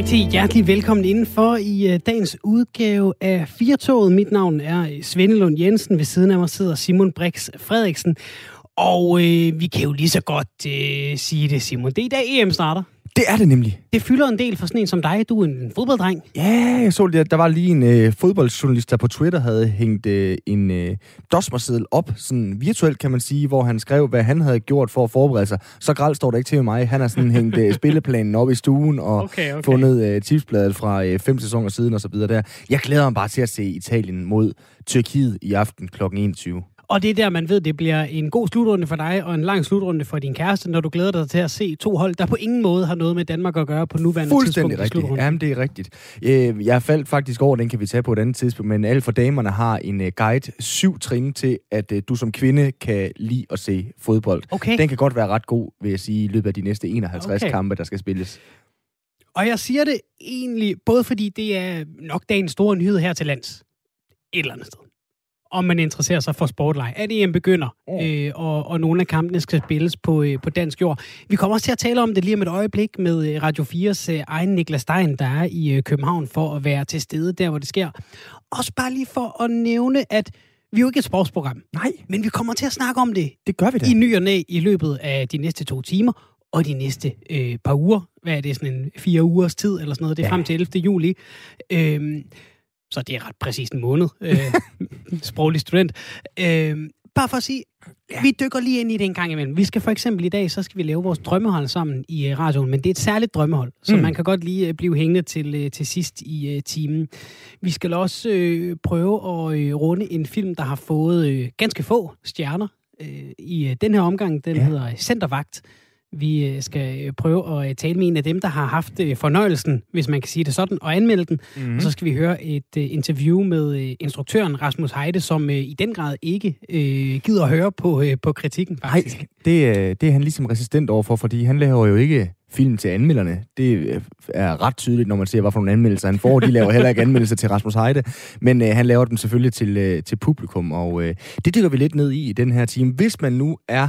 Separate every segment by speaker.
Speaker 1: rigtig hjertelig velkommen indenfor i øh, dagens udgave af Firtoget. Mit navn er øh, Svende Lund Jensen. Ved siden af mig sidder Simon Brix Frederiksen. Og øh, vi kan jo lige så godt øh, sige det, Simon. Det er i dag EM starter.
Speaker 2: Det er det nemlig.
Speaker 1: Det fylder en del for sådan en som dig. Du er en fodbolddreng.
Speaker 2: Ja, jeg så det. Der var lige en øh, fodboldjournalist, der på Twitter havde hængt øh, en øh, dosmerseddel op, sådan virtuelt kan man sige, hvor han skrev, hvad han havde gjort for at forberede sig. Så gralt står det ikke til med mig. Han har sådan hængt øh, spilleplanen op i stuen og okay, okay. fundet øh, tipsbladet fra øh, fem sæsoner siden og så videre der. Jeg glæder mig bare til at se Italien mod Tyrkiet i aften kl. 21.
Speaker 1: Og det er der, man ved, det bliver en god slutrunde for dig, og en lang slutrunde for din kæreste, når du glæder dig til at se to hold, der på ingen måde har noget med Danmark at gøre på nuværende
Speaker 2: Fuldstændig
Speaker 1: tidspunkt.
Speaker 2: Fuldstændig rigtigt. Jamen, det er rigtigt. Øh, jeg faldt faktisk over, den kan vi tage på et andet tidspunkt, men alle for damerne har en øh, guide, syv trin til, at øh, du som kvinde kan lide at se fodbold.
Speaker 1: Okay.
Speaker 2: Den kan godt være ret god, vil jeg sige, i løbet af de næste 51 okay. kampe, der skal spilles.
Speaker 1: Og jeg siger det egentlig, både fordi det er nok dagens store nyhed her til lands, et eller andet sted om man interesserer sig for sportleg. At EM begynder, øh, og, og nogle af kampene skal spilles på, øh, på dansk jord. Vi kommer også til at tale om det lige om et øjeblik med øh, Radio 4's øh, egen Niklas Stein, der er i øh, København for at være til stede der, hvor det sker. Også bare lige for at nævne, at vi er jo ikke et sportsprogram.
Speaker 2: Nej.
Speaker 1: Men vi kommer til at snakke om det.
Speaker 2: Det gør vi da.
Speaker 1: I ny og næ i løbet af de næste to timer og de næste øh, par uger. Hvad er det, sådan en fire ugers tid eller sådan noget? Det er ja. frem til 11. juli. Øh, så det er ret præcis en måned, øh, sproglig student. Øh, bare for at sige, ja. vi dykker lige ind i det en gang imellem. Vi skal for eksempel i dag, så skal vi lave vores drømmehold sammen i uh, radioen, men det er et særligt drømmehold, så mm. man kan godt lige uh, blive hængende til, uh, til sidst i uh, timen. Vi skal også uh, prøve at uh, runde en film, der har fået uh, ganske få stjerner uh, i uh, den her omgang. Den ja. hedder Centervagt. Vi øh, skal øh, prøve at øh, tale med en af dem, der har haft fornøjelsen, hvis man kan sige det sådan, og anmelde den. Mm. Og så skal vi høre et interview med instruktøren Rasmus Heide, som i den grad ikke øh, gider at høre på, på kritikken, faktisk.
Speaker 2: Nej, det, det er han ligesom resistent overfor, fordi han laver jo ikke film til anmelderne. Det øh, er ret tydeligt, når man ser, hvad for nogle anmeldelser han får. De laver heller ikke anmeldelser til Rasmus Heide, men øh, han laver dem selvfølgelig til, øh, til publikum, og øh, det dykker vi lidt ned i i den her time. Hvis man nu er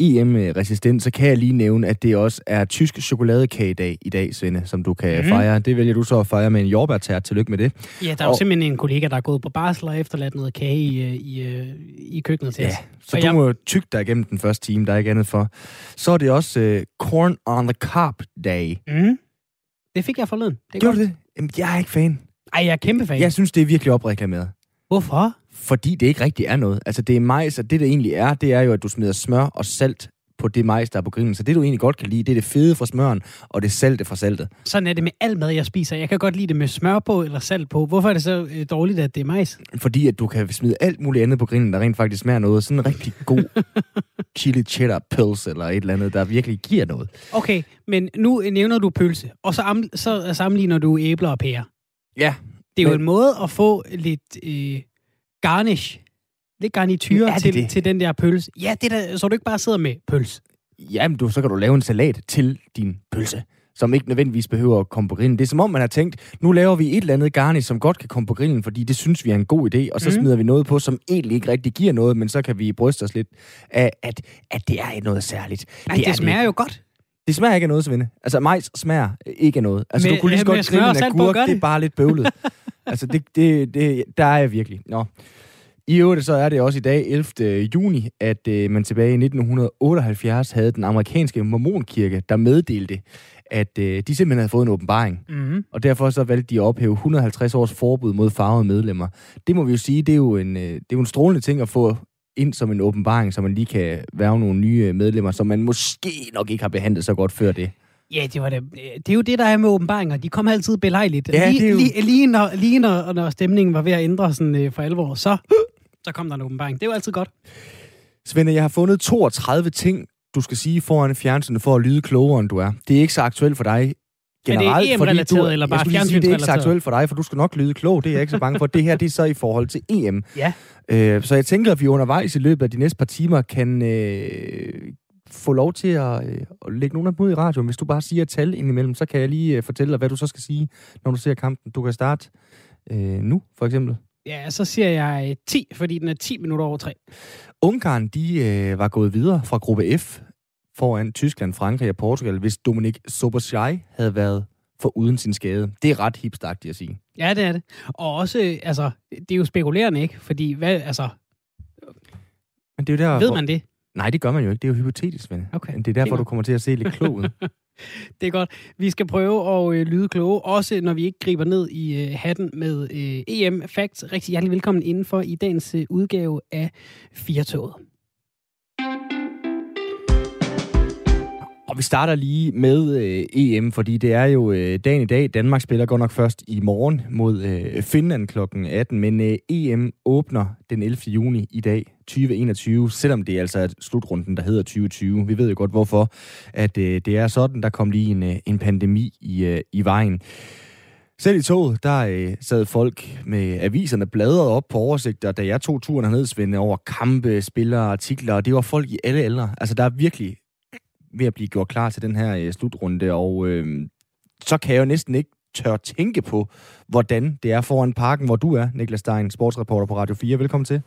Speaker 2: EM-resistent, så kan jeg lige nævne, at det også er tysk chokoladekagedag i dag, Svende, som du kan mm. fejre. Det vælger du så at fejre med en jordbærtært. Tillykke med det.
Speaker 1: Ja, der er og, jo simpelthen en kollega, der er gået på barsel og efterladt noget kage i, øh, i, øh, i køkkenet til
Speaker 2: ja,
Speaker 1: os.
Speaker 2: Så og du jeg... må tygge dig igennem den første time, der er ikke andet for. Så er det også uh, Corn on the Carb Day.
Speaker 1: Mm. Det fik jeg forleden.
Speaker 2: Det Gjorde godt. det? Jamen, jeg er ikke fan.
Speaker 1: Ej, jeg er kæmpe fan.
Speaker 2: Jeg synes, det er virkelig opreklameret.
Speaker 1: Hvorfor?
Speaker 2: Fordi det ikke rigtig er noget. Altså, det er majs, og det, det egentlig er, det er jo, at du smider smør og salt på det majs, der er på grillen. Så det, du egentlig godt kan lide, det er det fede fra smøren, og det salte fra saltet.
Speaker 1: Sådan er det med al mad, jeg spiser. Jeg kan godt lide det med smør på eller salt på. Hvorfor er det så øh, dårligt, at det er majs?
Speaker 2: Fordi at du kan smide alt muligt andet på grillen, der rent faktisk smager noget. Sådan en rigtig god chili cheddar pølse eller et eller andet, der virkelig giver noget.
Speaker 1: Okay, men nu nævner du pølse, og så, am- så sammenligner du æbler og pærer.
Speaker 2: Ja.
Speaker 1: Det er men... jo en måde at få lidt øh, garnish lidt garnityr til, det? til den der pølse. Ja, det der, så du ikke bare sidder med pølse.
Speaker 2: Jamen, du, så kan du lave en salat til din pølse som ikke nødvendigvis behøver at komme på grillen. Det er som om, man har tænkt, nu laver vi et eller andet garnish, som godt kan komme på grillen, fordi det synes vi er en god idé, og så mm. smider vi noget på, som egentlig ikke rigtig giver noget, men så kan vi bryste os lidt af, at, at det er noget særligt.
Speaker 1: Nej, det, det smager det. jo godt.
Speaker 2: Det smager ikke af noget, Svende. Altså, majs smager ikke af noget. Altså, med, du kunne lige så godt grille en agurk, det er bare lidt bøvlet. altså, det, det, det, der er jeg virkelig. Nå. I øvrigt så er det også i dag, 11. juni, at øh, man tilbage i 1978 havde den amerikanske mormonkirke, der meddelte, at øh, de simpelthen havde fået en åbenbaring. Mm-hmm. Og derfor så valgte de at ophæve 150 års forbud mod farvede medlemmer. Det må vi jo sige, det er jo en, øh, det er jo en strålende ting at få ind som en åbenbaring, så man lige kan værve nogle nye medlemmer, som man måske nok ikke har behandlet så godt før det.
Speaker 1: Ja, det var det. Det er jo det, der er med åbenbaringer. De kommer altid belejligt.
Speaker 2: Ja, lige, jo...
Speaker 1: lige, lige, når, lige når, når stemningen var ved at ændre sådan, øh, for alvor, så, så kom der en åbenbaring. Det er jo altid godt.
Speaker 2: Svende, jeg har fundet 32 ting, du skal sige foran fjernsynet for at lyde klogere, end du er. Det er ikke så aktuelt for dig generelt.
Speaker 1: Er det EM-relateret eller bare fjernsynsrelateret?
Speaker 2: Det er ikke så aktuelt for dig, for du skal nok lyde klog. Det er jeg ikke så bange for. Det her det er så i forhold til EM.
Speaker 1: Ja.
Speaker 2: Øh, så jeg tænker, at vi undervejs i løbet af de næste par timer kan øh, få lov til at, øh, at lægge nogle af dem ud i radioen. Hvis du bare siger tal indimellem, så kan jeg lige øh, fortælle dig, hvad du så skal sige, når du ser kampen. Du kan starte øh, nu, for eksempel.
Speaker 1: Ja, så siger jeg 10, øh, fordi den er 10 minutter over 3.
Speaker 2: Ungarn, de øh, var gået videre fra gruppe F foran Tyskland, Frankrig og Portugal, hvis Dominik Soboschai havde været for uden sin skade. Det er ret hipstagtigt at sige.
Speaker 1: Ja, det er det. Og også, altså, det er jo spekulerende, ikke? Fordi, hvad, altså...
Speaker 2: Men det er jo der,
Speaker 1: ved man det?
Speaker 2: Nej, det gør man jo ikke. Det er jo hypotetisk, ven. Okay. Det er derfor, du kommer til at se lidt klog ud.
Speaker 1: det er godt. Vi skal prøve at øh, lyde kloge, også når vi ikke griber ned i øh, hatten med øh, EM Facts. Rigtig hjertelig velkommen indenfor i dagens øh, udgave af Firtoget.
Speaker 2: Og vi starter lige med øh, EM, fordi det er jo øh, dagen i dag. Danmark spiller godt nok først i morgen mod øh, Finland kl. 18, men øh, EM åbner den 11. juni i dag, 2021, selvom det er altså slutrunden, der hedder 2020. Vi ved jo godt hvorfor, at øh, det er sådan, der kom lige en, øh, en pandemi i, øh, i vejen. Selv i toget, der øh, sad folk med aviserne bladret op på oversigter, da jeg tog turen herned, Svende, over kampe, spillere, artikler, og det var folk i alle aldre. Altså, der er virkelig ved at blive gjort klar til den her øh, slutrunde, og øh, så kan jeg jo næsten ikke tør tænke på, hvordan det er foran parken, hvor du er, Niklas Stein, sportsreporter på Radio 4. Velkommen til.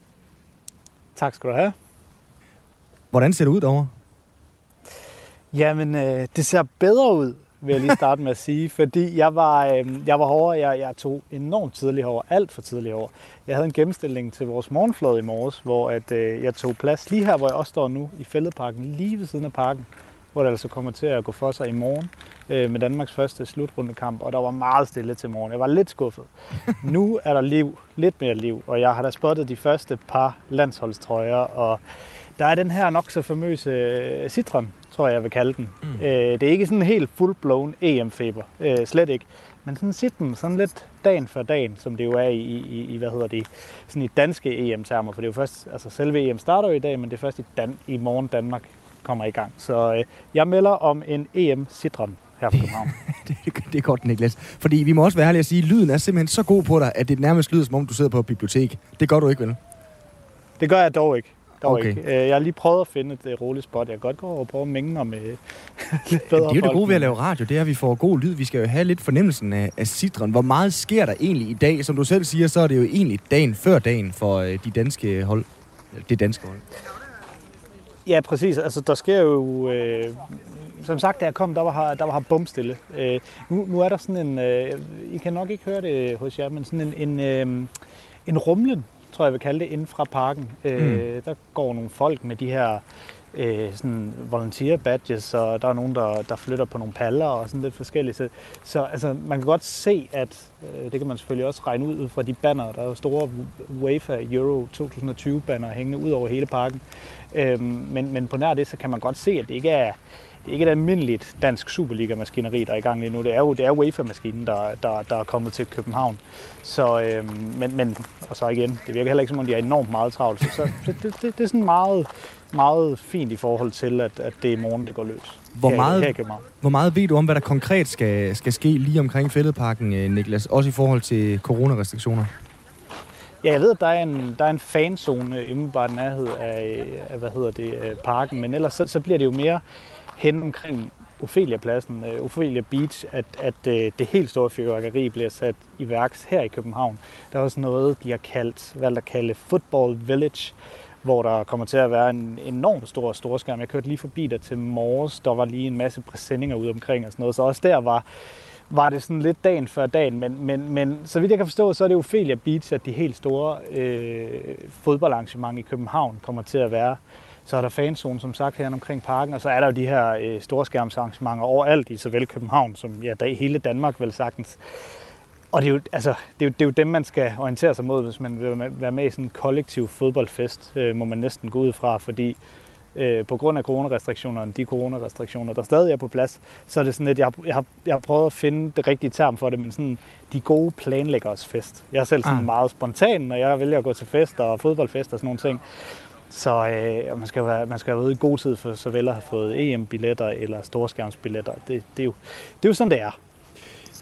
Speaker 3: Tak skal du have.
Speaker 2: Hvordan ser det ud derovre?
Speaker 3: Jamen, øh, det ser bedre ud, vil jeg lige starte med at sige, fordi jeg var, øh, jeg var hårdere, jeg, jeg tog enormt tidligt over, alt for tidligt over. Jeg havde en gennemstilling til vores morgenflod i morges, hvor at, øh, jeg tog plads lige her, hvor jeg også står nu, i Fældeparken, lige ved siden af parken hvor det altså kommer til at gå for sig i morgen øh, med Danmarks første slutrundekamp, og der var meget stille til morgen. Jeg var lidt skuffet. nu er der liv, lidt mere liv, og jeg har da spottet de første par landsholdstrøjer, og der er den her nok så famøse øh, Citron, tror jeg, jeg vil kalde den. Mm. Øh, det er ikke sådan helt full-blown EM-feber, øh, slet ikke. Men sådan sit sådan lidt dagen for dagen, som det jo er i, i, i hvad hedder det, sådan i danske EM-termer, for det er jo først, altså selve EM starter jo i dag, men det er først i, Dan, i morgen Danmark kommer i gang. Så øh, jeg melder om en EM Citron her på København.
Speaker 2: det, det er godt, Niklas. Fordi vi må også være ærlige at sige, at lyden er simpelthen så god på dig, at det nærmest lyder, som om du sidder på et bibliotek. Det gør du ikke, vel?
Speaker 3: Det gør jeg dog ikke. Dog okay. ikke. Øh, jeg har lige prøvet at finde et øh, roligt spot. Jeg kan godt gå over og prøve at mænge mig med lidt bedre
Speaker 2: Det er jo det gode ved at lave radio, det er, at vi får god lyd. Vi skal jo have lidt fornemmelsen af, af citron. Hvor meget sker der egentlig i dag? Som du selv siger, så er det jo egentlig dagen før dagen for øh, de danske hold. Det danske hold.
Speaker 3: Ja, præcis. Altså, der sker jo... Øh, som sagt, da jeg kom, der var der var bumstille. Øh, nu, nu er der sådan en... Øh, I kan nok ikke høre det hos jer, men sådan en, en, øh, en rumlen, tror jeg, jeg vil kalde det, inden fra parken. Øh, mm. Der går nogle folk med de her øh, sådan volunteer badges, og der er nogen, der, der flytter på nogle paller og sådan lidt forskelligt. Så, så altså, man kan godt se, at øh, det kan man selvfølgelig også regne ud, ud fra de banner. Der er jo store UEFA Euro 2020 banner hængende ud over hele parken. Øh, men, men på nær det, så kan man godt se, at det ikke er det er ikke et almindeligt dansk Superliga-maskineri, der er i gang lige nu. Det er jo, det er UEFA-maskinen, der, der, der er kommet til København. Så, øh, men, men, og så igen, det virker heller ikke som om, de er enormt meget travlt. Så, så det, det, det, det er sådan meget, meget fint i forhold til, at, at det er i morgen, det går løs.
Speaker 2: Hvor meget, her, her hvor meget ved du om, hvad der konkret skal, skal ske lige omkring Fælledparken, øh, Niklas? Også i forhold til coronarestriktioner?
Speaker 3: Ja, jeg ved, at der er en, der er en fanzone umiddelbart nærhed af, af, hvad hedder det, parken, men ellers så, så bliver det jo mere hen omkring Ophelia-pladsen, uh, Ophelia Beach, at, at uh, det helt store fyrværkeri bliver sat i værks her i København. Der er også noget, de har kaldt, valgt at kalde Football Village, hvor der kommer til at være en enorm stor storskærm. Jeg kørte lige forbi der til morges, der var lige en masse præsendinger ude omkring og sådan noget, så også der var, var det sådan lidt dagen før dagen, men, men, men så vidt jeg kan forstå, så er det Ophelia Beach, at de helt store øh, fodboldarrangementer i København kommer til at være. Så er der fanzone, som sagt, her omkring parken, og så er der jo de her øh, storskærmsarrangementer overalt i såvel København som ja, der i hele Danmark vel sagtens. Og det er, jo, altså, det, er jo, det er jo dem, man skal orientere sig mod, hvis man vil være med i sådan en kollektiv fodboldfest, øh, må man næsten gå ud fra, fordi øh, på grund af coronarestriktionerne, de coronarestriktioner, der stadig er på plads, så er det sådan lidt, jeg har, jeg har, jeg har prøvet at finde det rigtige term for det, men sådan de gode planlæggers fest. Jeg er selv sådan ah. meget spontan, når jeg vælger at gå til fest og fodboldfest og sådan nogle ting. Så øh, man skal være, man skal være ude i god tid for så vel at have fået EM-billetter eller storskærmsbilletter. Det, det, er jo, det er jo sådan, det er.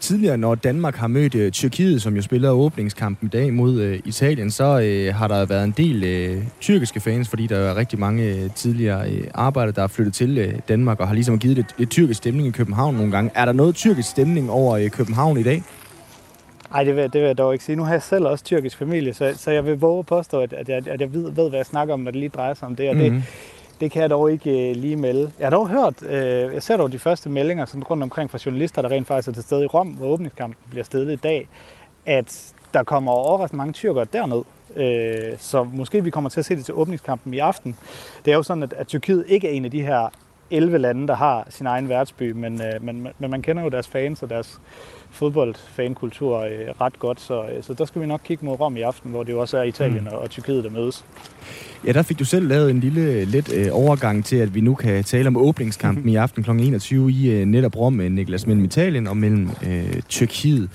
Speaker 2: Tidligere, når Danmark har mødt uh, Tyrkiet, som jo spiller åbningskampen i dag mod uh, Italien, så uh, har der været en del uh, tyrkiske fans, fordi der er rigtig mange uh, tidligere uh, arbejdere, der er flyttet til uh, Danmark og har ligesom givet lidt, lidt tyrkisk stemning i København nogle gange. Er der noget tyrkisk stemning over uh, København i dag?
Speaker 3: Nej, det vil, det vil jeg dog ikke sige. Nu har jeg selv også tyrkisk familie, så, så jeg vil våge at påstå, at, at, jeg, at jeg ved, ved, hvad jeg snakker om, når det lige drejer sig om det. Og mm-hmm. det, det kan jeg dog ikke øh, lige melde. Jeg har dog hørt, øh, jeg ser dog de første meldinger sådan rundt omkring fra journalister, der rent faktisk er til stede i Rom, hvor åbningskampen bliver stedet i dag, at der kommer overraskende mange tyrkere derned. Øh, så måske vi kommer til at se det til åbningskampen i aften. Det er jo sådan, at, at Tyrkiet ikke er en af de her 11 lande, der har sin egen værtsby, men, øh, men, men man kender jo deres fans og deres fodboldfankultur øh, ret godt, så, øh, så der skal vi nok kigge mod Rom i aften, hvor det jo også er Italien mm. og, og Tyrkiet, der mødes.
Speaker 2: Ja, der fik du selv lavet en lille let øh, overgang til, at vi nu kan tale om åbningskampen i aften kl. 21 i øh, netop Rom, med Niklas, mellem Italien og mellem øh, Tyrkiet.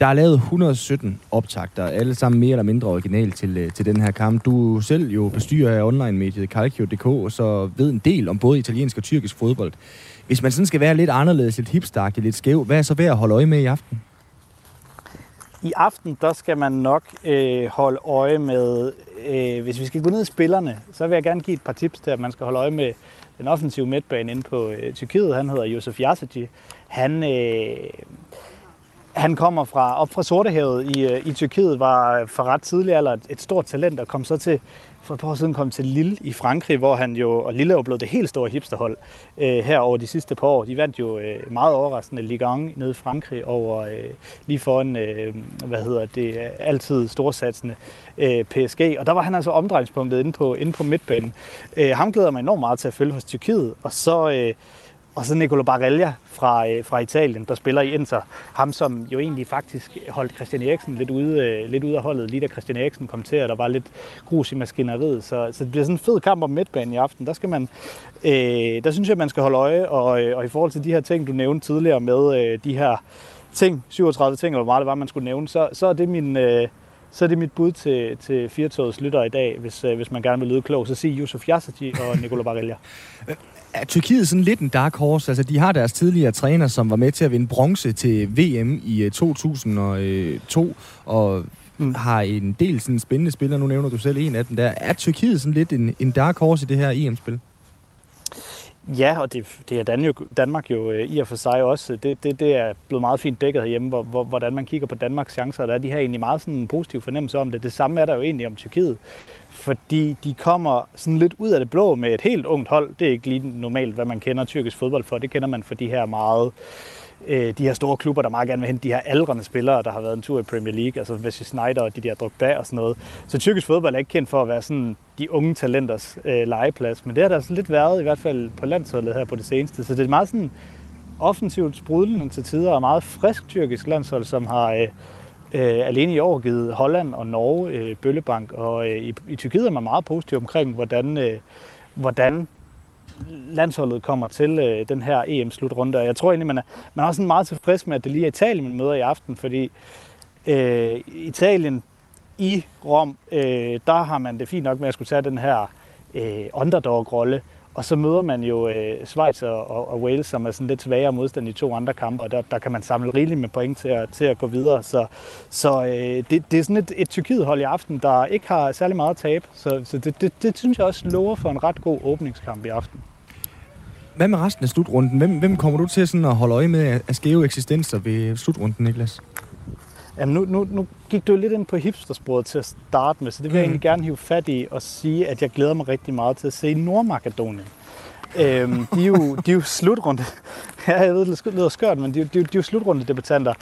Speaker 2: Der er lavet 117 optagter, alle sammen mere eller mindre original til, øh, til den her kamp. Du selv jo bestyrer af online-mediet Calcio.dk, så ved en del om både italiensk og tyrkisk fodbold. Hvis man sådan skal være lidt anderledes, lidt hipstarket, lidt skæv, hvad er så værd at holde øje med i aften?
Speaker 3: I aften, der skal man nok øh, holde øje med, øh, hvis vi skal gå ned i spillerne, så vil jeg gerne give et par tips til, at man skal holde øje med den offensive midtbane inde på øh, Tyrkiet. Han hedder Josef Yazici. Han, øh, han kommer fra, op fra Sortehavet i, øh, i Tyrkiet, var øh, for ret tidlig alder et, et stort talent, og kom så til for et par år siden kom til Lille i Frankrig, hvor han jo, og Lille er jo blevet det helt store hipsterhold øh, her over de sidste par år. De vandt jo øh, meget overraskende Ligue 1 nede i Frankrig over øh, lige foran, øh, hvad hedder det, øh, altid storsatsende øh, PSG. Og der var han altså omdrejningspunktet inde på, inde på midtbanen. Øh, ham glæder mig enormt meget til at følge hos Tyrkiet, og så... Øh, og så Nicolo Barella fra, øh, fra Italien, der spiller i Inter. Ham, som jo egentlig faktisk holdt Christian Eriksen lidt ude, øh, lidt ude af holdet, lige da Christian Eriksen kom til, og der var lidt grus i maskineriet. Så, så det bliver sådan en fed kamp om midtbanen i aften. Der, skal man, øh, der synes jeg, man skal holde øje, og, øh, og i forhold til de her ting, du nævnte tidligere med øh, de her ting, 37 ting, eller hvor meget det var, man skulle nævne, så, så er det min... Øh, så er det mit bud til, til Firtogets lytter i dag, hvis, øh, hvis man gerne vil lyde klog. Så sig Yusuf Yassati og Nicolo Barella.
Speaker 2: er Tyrkiet sådan lidt en dark horse? Altså, de har deres tidligere træner, som var med til at vinde bronze til VM i 2002, øh, og mm. har en del sådan spændende spillere. Nu nævner du selv en af dem der. Er Tyrkiet sådan lidt en, en dark horse i det her EM-spil?
Speaker 3: Ja, og det, det er Danmark jo, Danmark jo øh, i og for sig også. Det, det, det er blevet meget fint dækket herhjemme, hvor, hvor, hvordan man kigger på Danmarks chancer. Der er de her egentlig meget sådan en positiv fornemmelse om det. Det samme er der jo egentlig om Tyrkiet fordi de kommer sådan lidt ud af det blå med et helt ungt hold. Det er ikke lige normalt, hvad man kender tyrkisk fodbold for. Det kender man for de her meget øh, Øh, de her store klubber, der meget gerne vil hente de her aldrende spillere, der har været en tur i Premier League, altså Wesley Snyder og de der Drogba og sådan noget. Så tyrkisk fodbold er ikke kendt for at være sådan de unge talenters øh, legeplads, men det har der altså lidt været, i hvert fald på landsholdet her på det seneste. Så det er meget sådan offensivt sprudlende til tider, og meget frisk tyrkisk landshold, som har øh, øh, alene i år givet Holland og Norge øh, bøllebank, og øh, i, i Tyrkiet er man meget positiv omkring, hvordan, øh, hvordan landsholdet kommer til øh, den her EM-slutrunde. Og jeg tror egentlig, man er, man er også sådan meget tilfreds med, at det lige er Italien, man møder i aften, fordi øh, Italien i Rom, øh, der har man det fint nok med at skulle tage den her øh, underdog-rolle, og så møder man jo øh, Schweiz og, og, og Wales, som er sådan lidt svagere modstand i to andre kampe, og der, der kan man samle rigeligt med point til at, til at gå videre. Så, så øh, det, det er sådan et, et Tyrkiet-hold i aften, der ikke har særlig meget at tabe. Så, så det, det, det synes jeg også lover for en ret god åbningskamp i aften.
Speaker 2: Hvad med resten af slutrunden? Hvem, hvem kommer du til sådan at holde øje med af skæve eksistenser ved slutrunden, Niklas?
Speaker 3: Jamen, nu, nu, nu gik du lidt ind på hipstersporet til at starte med, så det vil mm. jeg egentlig gerne hive fat i og sige, at jeg glæder mig rigtig meget til at se Nordmakedonien. øhm, de, er jo, de er jo slutrunde. ja, jeg ved, det lyder skørt, men de, de, de er jo slutrunde debutanter.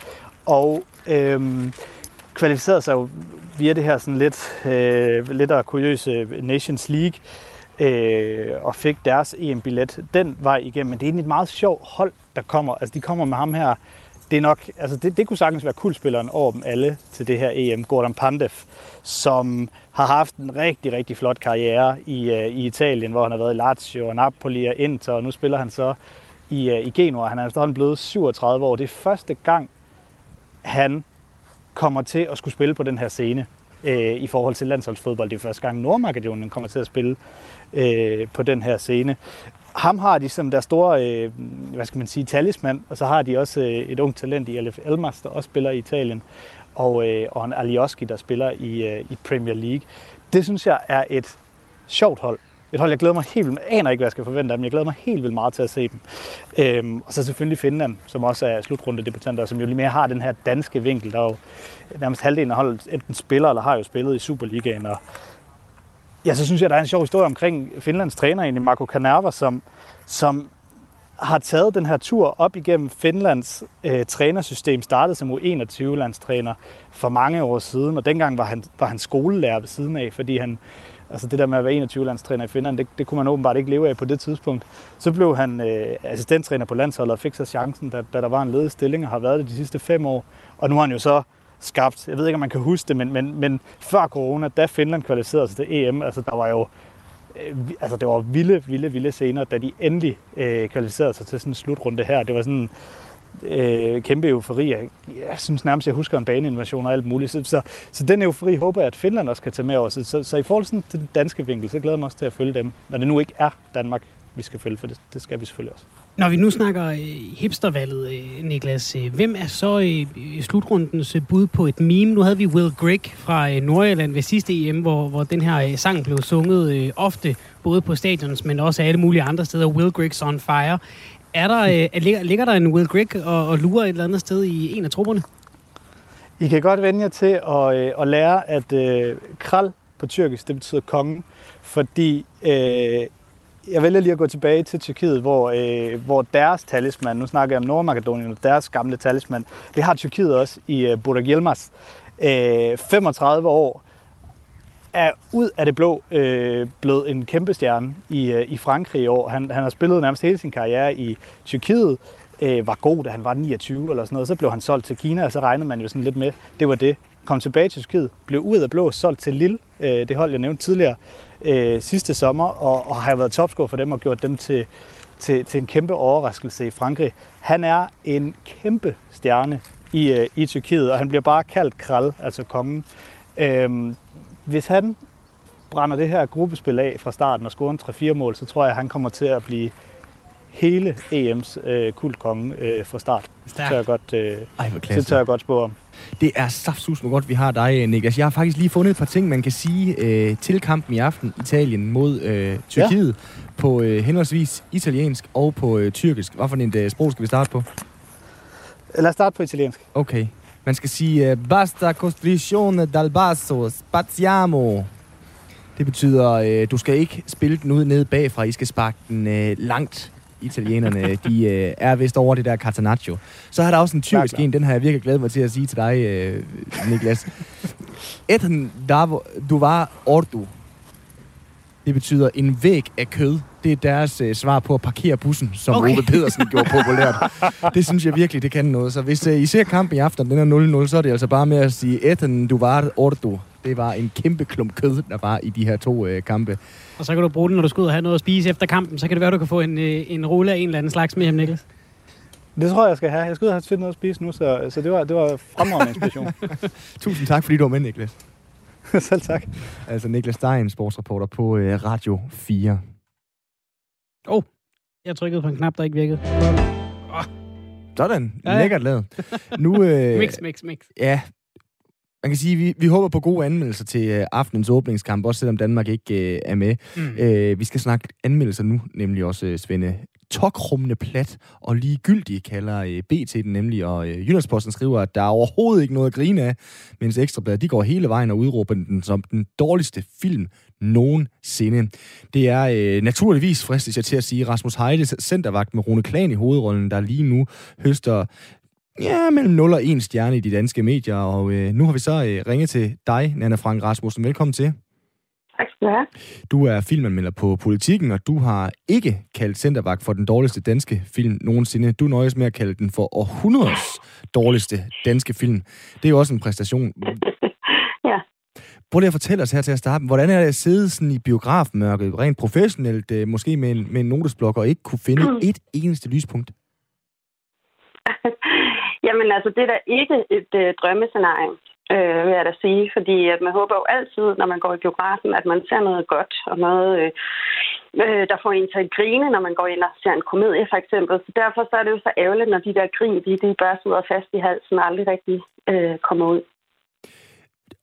Speaker 3: Og øhm, kvalificerede sig jo via det her sådan lidt, øh, lidt kuriøse Nations League øh, og fik deres EM-billet den vej igennem. Men det er egentlig et meget sjovt hold, der kommer. Altså, de kommer med ham her, det er nok, altså det, det kunne sagtens være kultspilleren over dem alle til det her EM, Gordon Pandev, som har haft en rigtig, rigtig flot karriere i, uh, i Italien, hvor han har været i Lazio og Napoli og Inter, og nu spiller han så i, uh, i Genoa. Han er efterhånden blevet 37 år. Det er første gang, han kommer til at skulle spille på den her scene øh, i forhold til landsholdsfodbold. Det er første gang, Nordmakedonien kommer til at spille øh, på den her scene ham har de som der store, øh, hvad skal man sige, talisman, og så har de også øh, et ungt talent i Alef Elmas, der også spiller i Italien, og, øh, og en Alioski, der spiller i, øh, i Premier League. Det synes jeg er et sjovt hold. Et hold, jeg glæder mig helt vildt, jeg aner ikke, hvad jeg skal forvente af dem, jeg glæder mig helt vildt meget til at se dem. Øhm, og så selvfølgelig Finland, som også er slutrundedebutanter, som jo lige mere har den her danske vinkel, der jo nærmest halvdelen af holdet enten spiller eller har jo spillet i Superligaen, og ja, så synes jeg, der er en sjov historie omkring Finlands træner, egentlig Marco Kanerva, som, som har taget den her tur op igennem Finlands øh, trænersystem, startede som U21-landstræner for mange år siden, og dengang var han, var han skolelærer ved siden af, fordi han, altså det der med at være 21-landstræner i Finland, det, det kunne man åbenbart ikke leve af på det tidspunkt. Så blev han øh, assistenttræner på landsholdet og fik så chancen, da, da der var en ledig stilling, og har været det de sidste fem år. Og nu har han jo så skabt, jeg ved ikke, om man kan huske det, men, men, men før corona, da Finland kvalificerede sig til EM, altså der var jo øh, altså det var vilde, vilde, vilde scener, da de endelig øh, kvalificerede sig til sådan en slutrunde her. Det var sådan øh, kæmpe eufori. Jeg, jeg synes nærmest, jeg husker en baneinvasion og alt muligt. Så, så, så den eufori håber jeg, at Finland også kan tage med over. Så, så, så i forhold til den danske vinkel, så glæder jeg mig også til at følge dem. Når det nu ikke er Danmark, vi skal følge, for det, det skal vi selvfølgelig også.
Speaker 1: Når vi nu snakker øh, hipstervalget, øh, Niklas, øh, hvem er så i slutrundens bud på et meme? Nu havde vi Will Grigg fra Nordjylland ved sidste EM, hvor, hvor den her sang blev sunget ofte, både på stadions, men også alle mulige andre steder. Will Griggs on fire. Er der, ligger, ligger der en Will Grigg og, og lurer et eller andet sted i en af trupperne?
Speaker 3: I kan godt vende jer til at, at lære, at øh, kral på tyrkisk, det betyder konge, fordi øh, jeg vælger lige at gå tilbage til Tyrkiet, hvor, øh, hvor deres talisman, nu snakker jeg om Nordmakedonien og deres gamle talisman, det har Tyrkiet også i øh, Burak Yilmaz. Øh, 35 år er ud af det blå øh, blevet en kæmpe stjerne i, øh, i Frankrig i år. Han, han har spillet nærmest hele sin karriere i Tyrkiet, øh, var god, da han var 29 eller sådan noget. Så blev han solgt til Kina, og så regnede man jo sådan lidt med, det var det. Kom tilbage til Tyrkiet, blev ud af blå, solgt til Lille, øh, det hold jeg nævnte tidligere, øh, sidste sommer, og, og har været topscorer for dem og gjort dem til, til, til en kæmpe overraskelse i Frankrig. Han er en kæmpe stjerne i, øh, i Tyrkiet, og han bliver bare kaldt Kral, altså kongen. Øhm, hvis han brænder det her gruppespil af fra starten og scorer en 3-4 mål, så tror jeg, at han kommer til at blive hele EM's øh, kultkonge øh, fra start. Det tør jeg godt, øh, Ej, det tør jeg godt spå om.
Speaker 2: Det er saftsus med godt, vi har dig, Niklas. Jeg har faktisk lige fundet et par ting, man kan sige øh, til kampen i aften. Italien mod øh, Tyrkiet ja. på øh, henholdsvis italiensk og på øh, tyrkisk. Hvad for en øh, sprog skal vi starte på?
Speaker 3: Lad os starte på italiensk.
Speaker 2: Okay. Man skal sige, uh, basta costrizione dal basso, spaziamo. Det betyder, uh, du skal ikke spille den ud ned bagfra, I skal sparke den uh, langt. Italienerne, de uh, er vist over det der catenaccio. Så har der også en tyrkisk en, den har jeg virkelig glædet mig til at sige til dig, uh, Niklas. Eten du var ordu. Det betyder en væg af kød det er deres øh, svar på at parkere bussen, som okay. Ove Pedersen gjorde populært. Det synes jeg virkelig, det kan noget. Så hvis øh, I ser kampen i aften, den er 0-0, så er det altså bare med at sige, Eten, du var ordo. Det var en kæmpe klump kød, der var i de her to øh, kampe.
Speaker 1: Og så kan du bruge den, når du skal ud og have noget at spise efter kampen. Så kan det være, du kan få en, øh, en rulle af en eller anden slags med hjem, Niklas.
Speaker 3: Det tror jeg, jeg skal have. Jeg skal ud og have noget at spise nu, så, så det var, det var fremragende inspiration.
Speaker 2: Tusind tak, fordi du var med, Niklas.
Speaker 3: Selv tak.
Speaker 2: Altså Niklas Stein, sportsreporter på øh, Radio 4.
Speaker 1: Åh, oh, jeg trykkede på en knap, der ikke virkede.
Speaker 2: Oh. Sådan, ja, lækkert lavet. Nu,
Speaker 1: øh, mix, mix, mix.
Speaker 2: Ja, man kan sige, vi, vi håber på gode anmeldelser til øh, aftenens åbningskamp, også selvom Danmark ikke øh, er med. Mm. Øh, vi skal snakke anmeldelser nu, nemlig også øh, Svende tokrummende plat og ligegyldig, kalder øh, BT den nemlig, og øh, Jyllandsposten skriver, at der er overhovedet ikke noget at grine af, mens Ekstrabladet, de går hele vejen og udråber den som den dårligste film nogensinde. Det er øh, naturligvis, fristes jeg til at sige, Rasmus Heides centervagt med Rune Klan i hovedrollen, der lige nu høster ja, mellem 0 og 1 stjerne i de danske medier, og øh, nu har vi så øh, ringet til dig, Nana Frank Rasmussen. Velkommen til.
Speaker 4: Tak skal du have.
Speaker 2: Du er filmanmelder på Politiken, og du har ikke kaldt Centervagt for den dårligste danske film nogensinde. Du nøjes med at kalde den for århundredes dårligste danske film. Det er jo også en præstation.
Speaker 4: ja.
Speaker 2: Prøv lige at fortælle os her til at starte. Hvordan er det at sidde sådan i biografmørket, rent professionelt, øh, måske med en, med en notesblok, og ikke kunne finde et eneste lyspunkt?
Speaker 4: Jamen altså, det er da ikke et øh, drømmescenarie øh, vil jeg da sige. Fordi at man håber jo altid, når man går i biografen, at man ser noget godt og noget, øh, øh, der får en til at grine, når man går ind og ser en komedie for eksempel. Så derfor så er det jo så ærgerligt, når de der grin, de, de bare sidder fast i halsen og aldrig rigtig øh, kommer ud.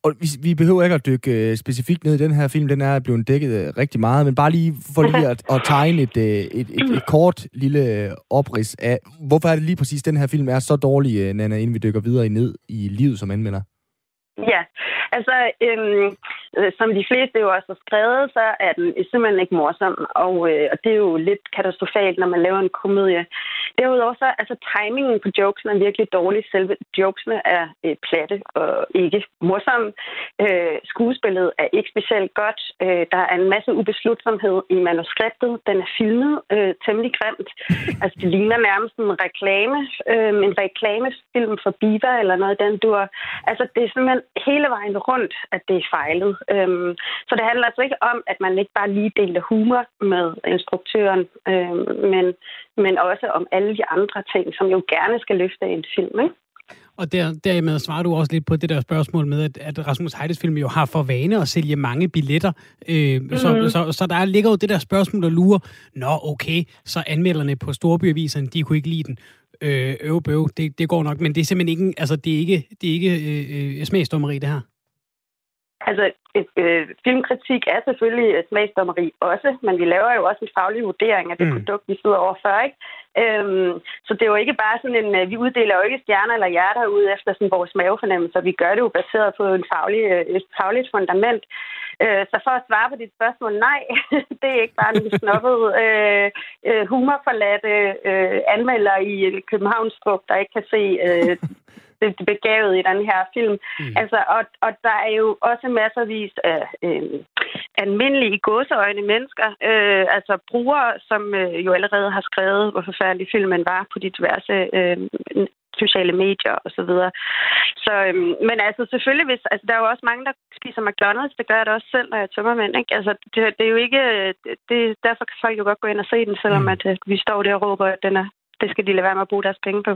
Speaker 2: Og vi, vi behøver ikke at dykke øh, specifikt ned i den her film, den er blevet dækket øh, rigtig meget, men bare lige for lige at, at tegne et, øh, et, et, et kort lille øh, oprids af, hvorfor er det lige præcis, den her film er så dårlig, øh, Nana, inden vi dykker videre ned i livet som anmelder?
Speaker 4: Ja, altså øhm, øh, som de fleste jo også har skrevet, så er den simpelthen ikke morsom, og, øh, og det er jo lidt katastrofalt, når man laver en komedie. Derudover så altså timingen på jokesene er virkelig dårlig. Selve jokesene er øh, platte og ikke morsomme. Øh, skuespillet er ikke specielt godt. Øh, der er en masse ubeslutsomhed i manuskriptet. Den er filmet øh, temmelig grimt. Altså det ligner nærmest en reklame, øh, en reklamefilm for Biva eller noget den du Altså det er simpelthen hele vejen rundt, at det er fejlet. Øhm, så det handler altså ikke om, at man ikke bare lige deler humor med instruktøren, øhm, men, men også om alle de andre ting, som jo gerne skal løfte en film. Ikke?
Speaker 1: Og der, dermed svarer du også lidt på det der spørgsmål med, at, at Rasmus Heides film jo har for vane at sælge mange billetter. Øh, mm-hmm. så, så, så der ligger jo det der spørgsmål, der lurer, nå okay, så anmelderne på Storbyaviserne, de kunne ikke lide den øh, øvebøv, det, det går nok, men det er simpelthen ikke, altså, det er ikke, det er ikke øh, øh, smagsdommeri, det her.
Speaker 4: Altså, øh, filmkritik er selvfølgelig et smagsdommeri også, men vi laver jo også en faglig vurdering af det mm. produkt, vi sidder overfor, ikke? Øhm, så det er jo ikke bare sådan en, øh, vi uddeler jo ikke stjerner eller hjerter ud efter sådan vores mavefornemmelser. Vi gør det jo baseret på en faglig, øh, et fagligt fundament. Øh, så for at svare på dit spørgsmål, nej, det er ikke bare en snobbet øh, øh, humorforladte øh, anmelder i Københavns der ikke kan se øh, det begavet i den her film. Mm. Altså, og, og der er jo også masservis af øh, almindelige gåseøjne mennesker, øh, altså brugere, som øh, jo allerede har skrevet, hvor forfærdelig filmen var på de diverse øh, sociale medier og så videre. Så, øhm, men altså selvfølgelig, hvis, altså, der er jo også mange, der spiser McDonald's. Det gør jeg da også selv, når jeg tømmer mænd. Ikke? Altså, det, det, er jo ikke... Det, derfor kan folk jo godt gå ind og se den, selvom mm. at, at vi står der og råber, at den er, det skal de lade være med at bruge deres penge på.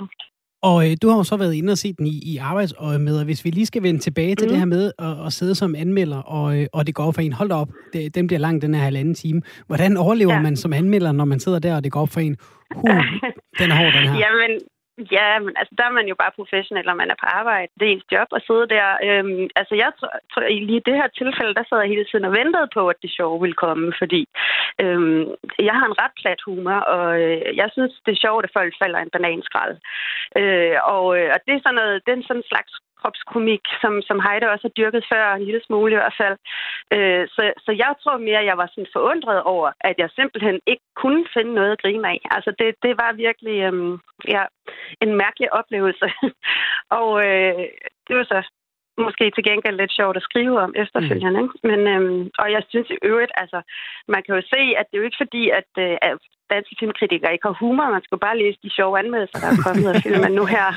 Speaker 1: Og øh, du har jo så været inde og set den i, i arbejdsøje med, og hvis vi lige skal vende tilbage til mm. det her med at, at sidde som anmelder, og, øh, og det går for en, hold op, det, den bliver lang, den her halvanden time. Hvordan overlever ja. man som anmelder, når man sidder der, og det går op for en? Huh, den er hård, den her.
Speaker 4: Jamen, Ja, men altså, der er man jo bare professionel, når man er på arbejde. Det er ens job at sidde der. Øhm, altså, jeg tror, i lige det her tilfælde, der sad jeg hele tiden og ventede på, at det sjove ville komme, fordi øhm, jeg har en ret plat humor, og øh, jeg synes, det er sjovt, at folk falder en bananskrald. Øh, og, øh, og det er sådan noget, den sådan slags kropskomik, som, som Heide også har dyrket før, en lille smule i hvert fald. Øh, så, så jeg tror mere, at jeg var sådan forundret over, at jeg simpelthen ikke kunne finde noget at grine af. Altså det, det var virkelig øhm, ja, en mærkelig oplevelse. og øh, det var så måske til gengæld lidt sjovt at skrive om efterfølgende. Mm. Ikke? Men, øhm, og jeg synes i øvrigt, altså, man kan jo se, at det er jo ikke fordi, at, øh, at danske filmkritikere ikke har humor. Man skal bare læse de sjove anmeldelser, der er kommet af filmen nu her.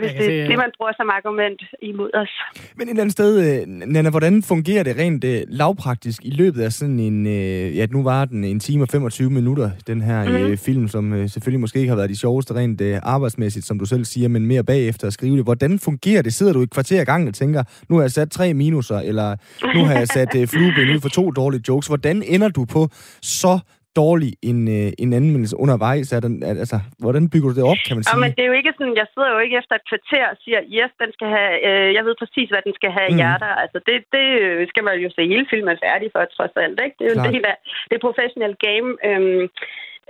Speaker 4: Hvis det er det, man bruger som argument imod os.
Speaker 2: Men et eller andet sted, øh, Nana, hvordan fungerer det rent uh, lavpraktisk i løbet af sådan en, uh, ja, nu var den en time og 25 minutter, den her mm. uh, film, som uh, selvfølgelig måske ikke har været de sjoveste rent uh, arbejdsmæssigt, som du selv siger, men mere bagefter at skrive det. Hvordan fungerer det? Sidder du et kvarter i gang og tænker, nu har jeg sat tre minuser, eller nu har jeg sat uh, flueben ud for to dårlige jokes. Hvordan ender du på så dårlig en, øh, en anmeldelse undervejs? Er den, altså, hvordan bygger du det op, kan man sige?
Speaker 4: Ja, men det er jo ikke sådan, jeg sidder jo ikke efter et kvarter og siger, yes, den skal have, øh, jeg ved præcis, hvad den skal have mm. hjerter. Altså, det, det øh, skal man jo se hele filmen færdig for, trods alt. Ikke? Det er jo Klar. en del af det professionelle game. Øhm,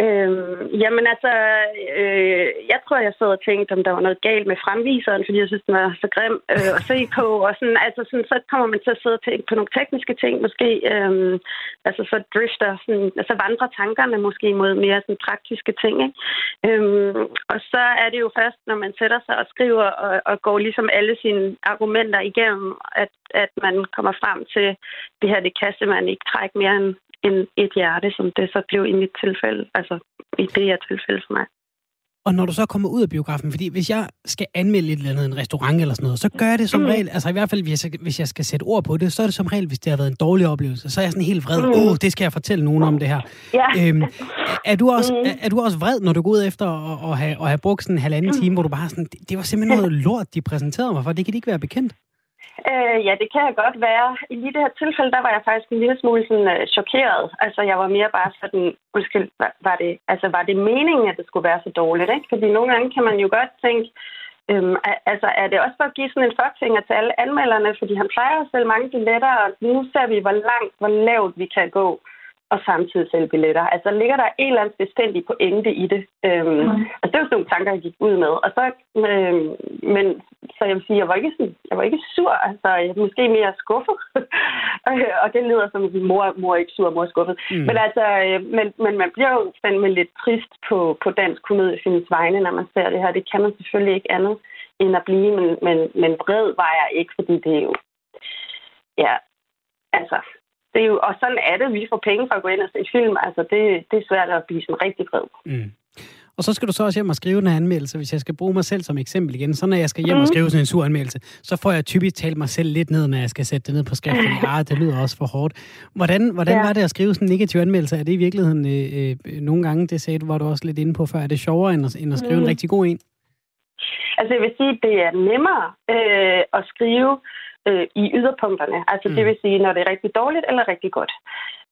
Speaker 4: Øhm, jamen altså, øh, jeg tror, jeg sad og tænkte, om der var noget galt med fremviseren, fordi jeg synes, den var så grim øh, at se på. Og sådan, altså, sådan, så kommer man til at sidde og tænke på nogle tekniske ting, måske. Øhm, altså, så drifter, sådan, altså vandrer tankerne måske mod mere sådan, praktiske ting. Ikke? Øhm, og så er det jo først, når man sætter sig og skriver og, og går ligesom alle sine argumenter igennem, at, at man kommer frem til, det her, det kan man ikke trække mere end, end et hjerte, som det så blev i mit tilfælde, altså i det her tilfælde for mig.
Speaker 1: Og når du så kommer ud af biografen, fordi hvis jeg skal anmelde et eller andet, en restaurant eller sådan noget, så gør jeg det som mm. regel, altså i hvert fald hvis jeg, hvis jeg skal sætte ord på det, så er det som regel, hvis det har været en dårlig oplevelse, så er jeg sådan helt vred, mm. åh, mm. oh, det skal jeg fortælle nogen om det her. Ja. Øhm, er, du også, mm. er, er, du også vred, når du går ud efter at, at, have, at have brugt sådan en halvanden mm. time, hvor du bare sådan, det, det var simpelthen noget lort, de præsenterede mig for, det kan de ikke være bekendt?
Speaker 4: Øh, ja, det kan jeg godt være. I lige det her tilfælde, der var jeg faktisk en lille smule sådan, øh, chokeret. Altså, jeg var mere bare sådan, undskyld, var, var, det, altså, var det meningen, at det skulle være så dårligt? Ikke? Fordi nogle gange kan man jo godt tænke, øhm, altså, er det også for at give sådan en fuckfinger til alle anmelderne? Fordi han plejer at sælge mange billetter, og nu ser vi, hvor langt, hvor lavt vi kan gå og samtidig sælge billetter. Altså ligger der en eller anden bestandig pointe i det. Øhm, mm. Altså det var sådan nogle tanker, jeg gik ud med. Og så, øhm, men, så jeg vil sige, jeg var ikke, sådan, jeg var ikke sur. Altså jeg var måske mere skuffet. og det lyder som, at mor, mor er ikke sur, mor er skuffet. Mm. Men altså, øh, men, men man bliver jo fandme lidt trist på, på dansk komediefilms vegne, når man ser det her. Det kan man selvfølgelig ikke andet end at blive, men, men, men bred var jeg ikke, fordi det er jo... Ja, altså, det er jo, og sådan er det. Vi får penge for at gå ind og se film. Altså, det, det er svært at blive sådan rigtig vred. Mm.
Speaker 1: Og så skal du så også hjem og skrive en anmeldelse, hvis jeg skal bruge mig selv som eksempel igen. Så når jeg skal hjem mm. og skrive sådan en sur anmeldelse, så får jeg typisk talt mig selv lidt ned, når jeg skal sætte det ned på skrift, fordi ah, det lyder også for hårdt. Hvordan, hvordan ja. var det at skrive sådan en negativ anmeldelse? Er det i virkeligheden øh, øh, nogle gange, det sagde du, var du også lidt inde på før, er det sjovere end at, end at skrive mm. en rigtig god en?
Speaker 4: Altså jeg vil sige, det er nemmere øh, at skrive øh, i yderpunkterne. Altså mm. det vil sige, når det er rigtig dårligt eller rigtig godt.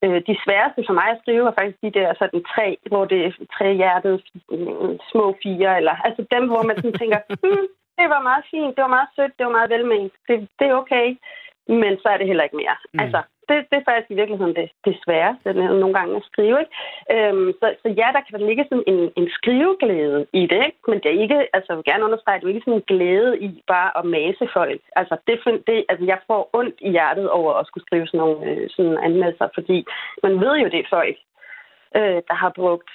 Speaker 4: Øh, de sværeste for mig at skrive er faktisk de der sådan tre, hvor det er tre hjertet, små fire, eller altså dem, hvor man sådan tænker, hmm, det var meget fint, det var meget sødt, det var meget velment, det, det er okay, men så er det heller ikke mere. Mm. Altså, det, det er faktisk i virkeligheden det, det svære, det er nogle gange at skrive. Ikke? Øhm, så, så ja, der kan der ligge sådan en, en skriveglæde i det, ikke? men det er ikke, altså jeg vil gerne understrege, at det er ikke sådan en glæde i bare at mase folk. Altså, det, det, altså jeg får ondt i hjertet over at skulle skrive sådan nogle øh, sådan anmeldelser, fordi man ved jo, det er folk, øh, der har brugt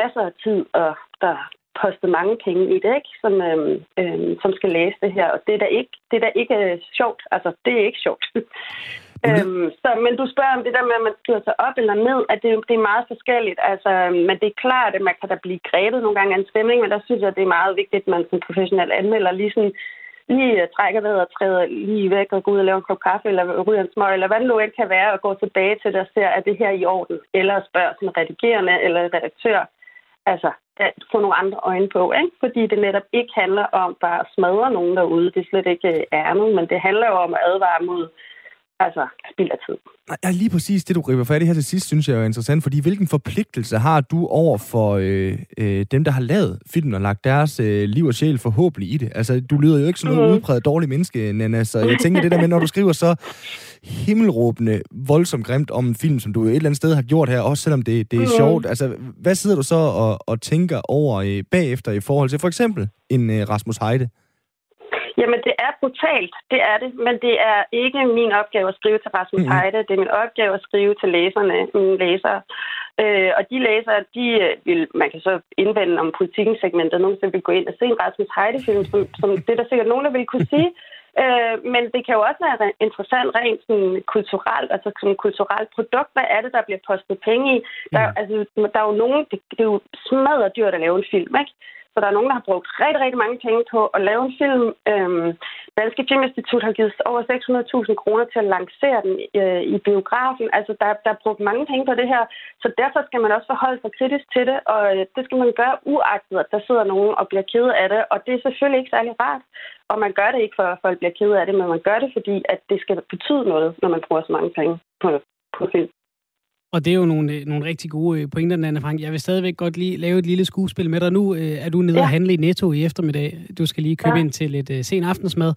Speaker 4: masser af tid, og der postet mange penge i det, ikke? Som, øhm, øhm, som skal læse det her. Og det er da ikke, det er da ikke øh, sjovt. Altså, det er ikke sjovt. Øhm, så, men du spørger om det der med, at man skyder sig op eller ned, at det, det er meget forskelligt. Altså, øhm, men det er klart, at man kan da blive grebet nogle gange af en stemning, men der synes jeg, at det er meget vigtigt, at man som professionel anmelder lige, sådan, lige øh, trækker ved og træder lige væk og går ud og laver en kop kaffe, eller ryger en smøg, eller hvad det nu end kan være, og går tilbage til det og ser, at det her i orden, eller spørger sådan redigerende eller redaktør, altså at få nogle andre øjne på, ikke? fordi det netop ikke handler om bare at smadre nogen derude, det slet ikke øh, er nogen, men det handler jo om at advare mod altså spild af tid.
Speaker 2: Ja, lige præcis det, du griber fat i her til sidst, synes jeg er interessant, fordi hvilken forpligtelse har du over for øh, øh, dem, der har lavet filmen og lagt deres øh, liv og sjæl forhåbentlig i det? Altså, du lyder jo ikke som noget mm. udpræget dårlig menneske, Nana, så jeg tænker det der med, når du skriver så himmelråbende, voldsomt grimt om en film, som du et eller andet sted har gjort her, også selvom det, det er mm. sjovt. Altså, hvad sidder du så og, og tænker over øh, bagefter i forhold til for eksempel en øh, Rasmus Heide?
Speaker 4: Jamen, det er brutalt, det er det, men det er ikke min opgave at skrive til Rasmus mm. Heide. Det er min opgave at skrive til læserne, mine læsere. Øh, og de læsere, de øh, vil, man kan så indvende om politikken segmentet, nogen vil gå ind og se en Rasmus Heide-film, som, som det der sikkert nogen, der vil kunne sige. Øh, men det kan jo også være interessant rent sådan, kulturelt, altså som kulturelt produkt. Hvad er det, der bliver postet penge i? Der, mm. altså, der er jo nogen, det, det er jo smadret dyrt at lave en film, ikke? Så der er nogen, der har brugt rigtig, rigtig mange penge på at lave en film. Øhm, Danske Filminstitut har givet over 600.000 kroner til at lancere den øh, i biografen. Altså, der, der er brugt mange penge på det her. Så derfor skal man også forholde sig kritisk til det, og øh, det skal man gøre uagtet, at der sidder nogen og bliver ked af det. Og det er selvfølgelig ikke særlig rart. Og man gør det ikke, for at folk bliver ked af det, men man gør det, fordi at det skal betyde noget, når man bruger så mange penge på, på film.
Speaker 1: Og det er jo nogle, øh, nogle rigtig gode øh, pointer, Anna Frank. Jeg vil stadigvæk godt lige lave et lille skuespil med dig. Nu øh, er du nede ja. og handle i Netto i eftermiddag. Du skal lige købe ja. ind til lidt uh, sen aftensmad.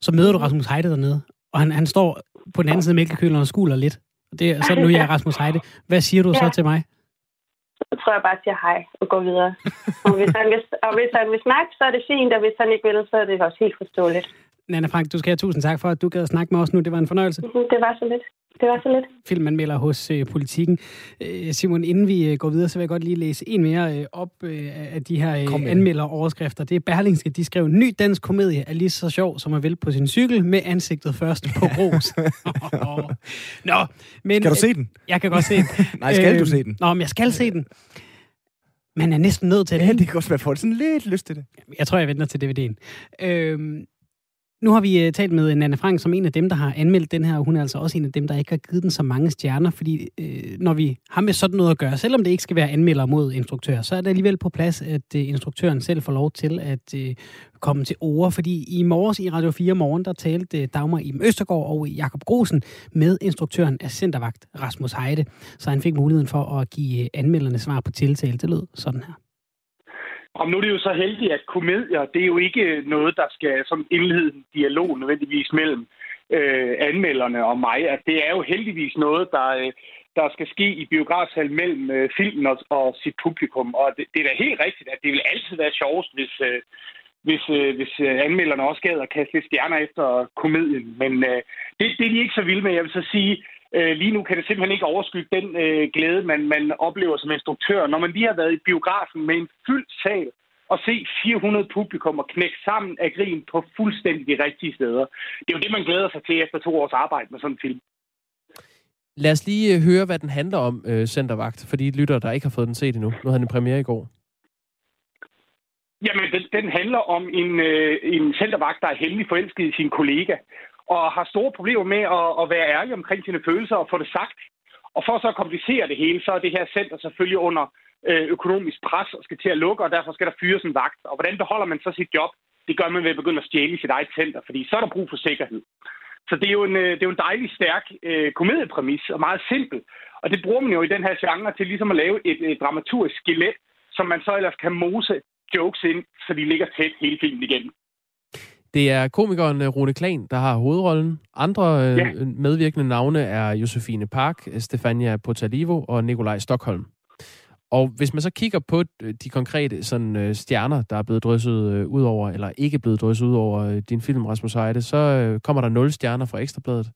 Speaker 1: Så møder du Rasmus Heide dernede, og han, han står på den anden side af mælkekølen og skuler lidt. Det er sådan, nu jeg er Rasmus Heide. Hvad siger du ja. så til mig?
Speaker 4: Så tror jeg bare, at jeg siger hej og går videre. Og hvis, han vil, og hvis han vil snakke, så er det fint, og hvis han ikke vil, så er det også helt forståeligt.
Speaker 1: Nana Frank, du skal have tusind tak for, at du gad at snakke med os nu. Det var en fornøjelse.
Speaker 4: Mhm, det var så lidt. Det var så lidt.
Speaker 1: Filmanmelder hos øh, Politiken. Øh, Simon, inden vi øh, går videre, så vil jeg godt lige læse en mere øh, op øh, af de her øh, anmelderoverskrifter. Det er Berlingske, de skrev, ny dansk komedie er lige så sjov som at vælge på sin cykel med ansigtet først på grus. Nå, men...
Speaker 2: Skal du se den?
Speaker 1: Jeg kan godt se den.
Speaker 2: Nej, skal øh, du se den?
Speaker 1: Nå, men jeg skal se den. Man er næsten nødt til det.
Speaker 2: Ja, det kan også være, for sådan lidt lyst til det.
Speaker 1: Jeg tror, jeg venter til DVD'en. Øh, nu har vi øh, talt med øh, Nana Frank som en af dem, der har anmeldt den her, og hun er altså også en af dem, der ikke har givet den så mange stjerner, fordi øh, når vi har med sådan noget at gøre, selvom det ikke skal være anmelder mod instruktør, så er det alligevel på plads, at øh, instruktøren selv får lov til at øh, komme til ord, fordi i morges i Radio 4 morgen, der talte øh, Dagmar i Østergaard og Jakob Grosen med instruktøren af Centervagt Rasmus Heide, så han fik muligheden for at give anmelderne svar på tiltale. Det lød sådan her.
Speaker 5: Om nu er det jo så heldigt, at komedier, det er jo ikke noget, der skal som indlede en dialog nødvendigvis mellem øh, anmelderne og mig, at det er jo heldigvis noget, der, øh, der skal ske i biografshal mellem øh, filmen og, og sit publikum. Og det, det er da helt rigtigt, at det vil altid være sjovest, hvis, øh, hvis, øh, hvis øh, anmelderne også gad at kaste lidt stjerner efter komedien. Men øh, det, det er de ikke så vilde med. Jeg vil så sige, øh, lige nu kan det simpelthen ikke overskygge den øh, glæde, man, man oplever som instruktør. Når man lige har været i biografen med en fyldt sal, og se 400 publikum og knække sammen af grin på fuldstændig de rigtige steder. Det er jo det, man glæder sig til efter to års arbejde med sådan en film.
Speaker 6: Lad os lige øh, høre, hvad den handler om, øh, Centervagt, for de lytter, der ikke har fået den set endnu. Nu havde den premiere i går.
Speaker 5: Jamen, den, den handler om en, øh, en centervagt, der er heldig forelsket i sin kollega, og har store problemer med at, at være ærlig omkring sine følelser og få det sagt. Og for så at komplicere det hele, så er det her center selvfølgelig under øh, økonomisk pres og skal til at lukke, og derfor skal der fyres en vagt. Og hvordan beholder man så sit job? Det gør man ved at begynde at stjæle sit eget center, fordi så er der brug for sikkerhed. Så det er jo en, øh, det er jo en dejlig stærk øh, komediepræmis, og meget simpel. Og det bruger man jo i den her genre til ligesom at lave et, et dramaturgisk skelet, som man så ellers kan mose jokes ind, så de ligger tæt hele filmen igennem.
Speaker 6: Det er komikeren øh, Rune Klan, der har hovedrollen. Andre øh, ja. medvirkende navne er Josefine Park, Stefania Potalivo og Nikolaj Stockholm. Og hvis man så kigger på øh, de konkrete sådan, øh, stjerner, der er blevet drysset øh, ud over, eller ikke blevet drysset ud over øh, din film, Rasmus Heide, så øh, kommer der 0 stjerner fra Ekstrabladet.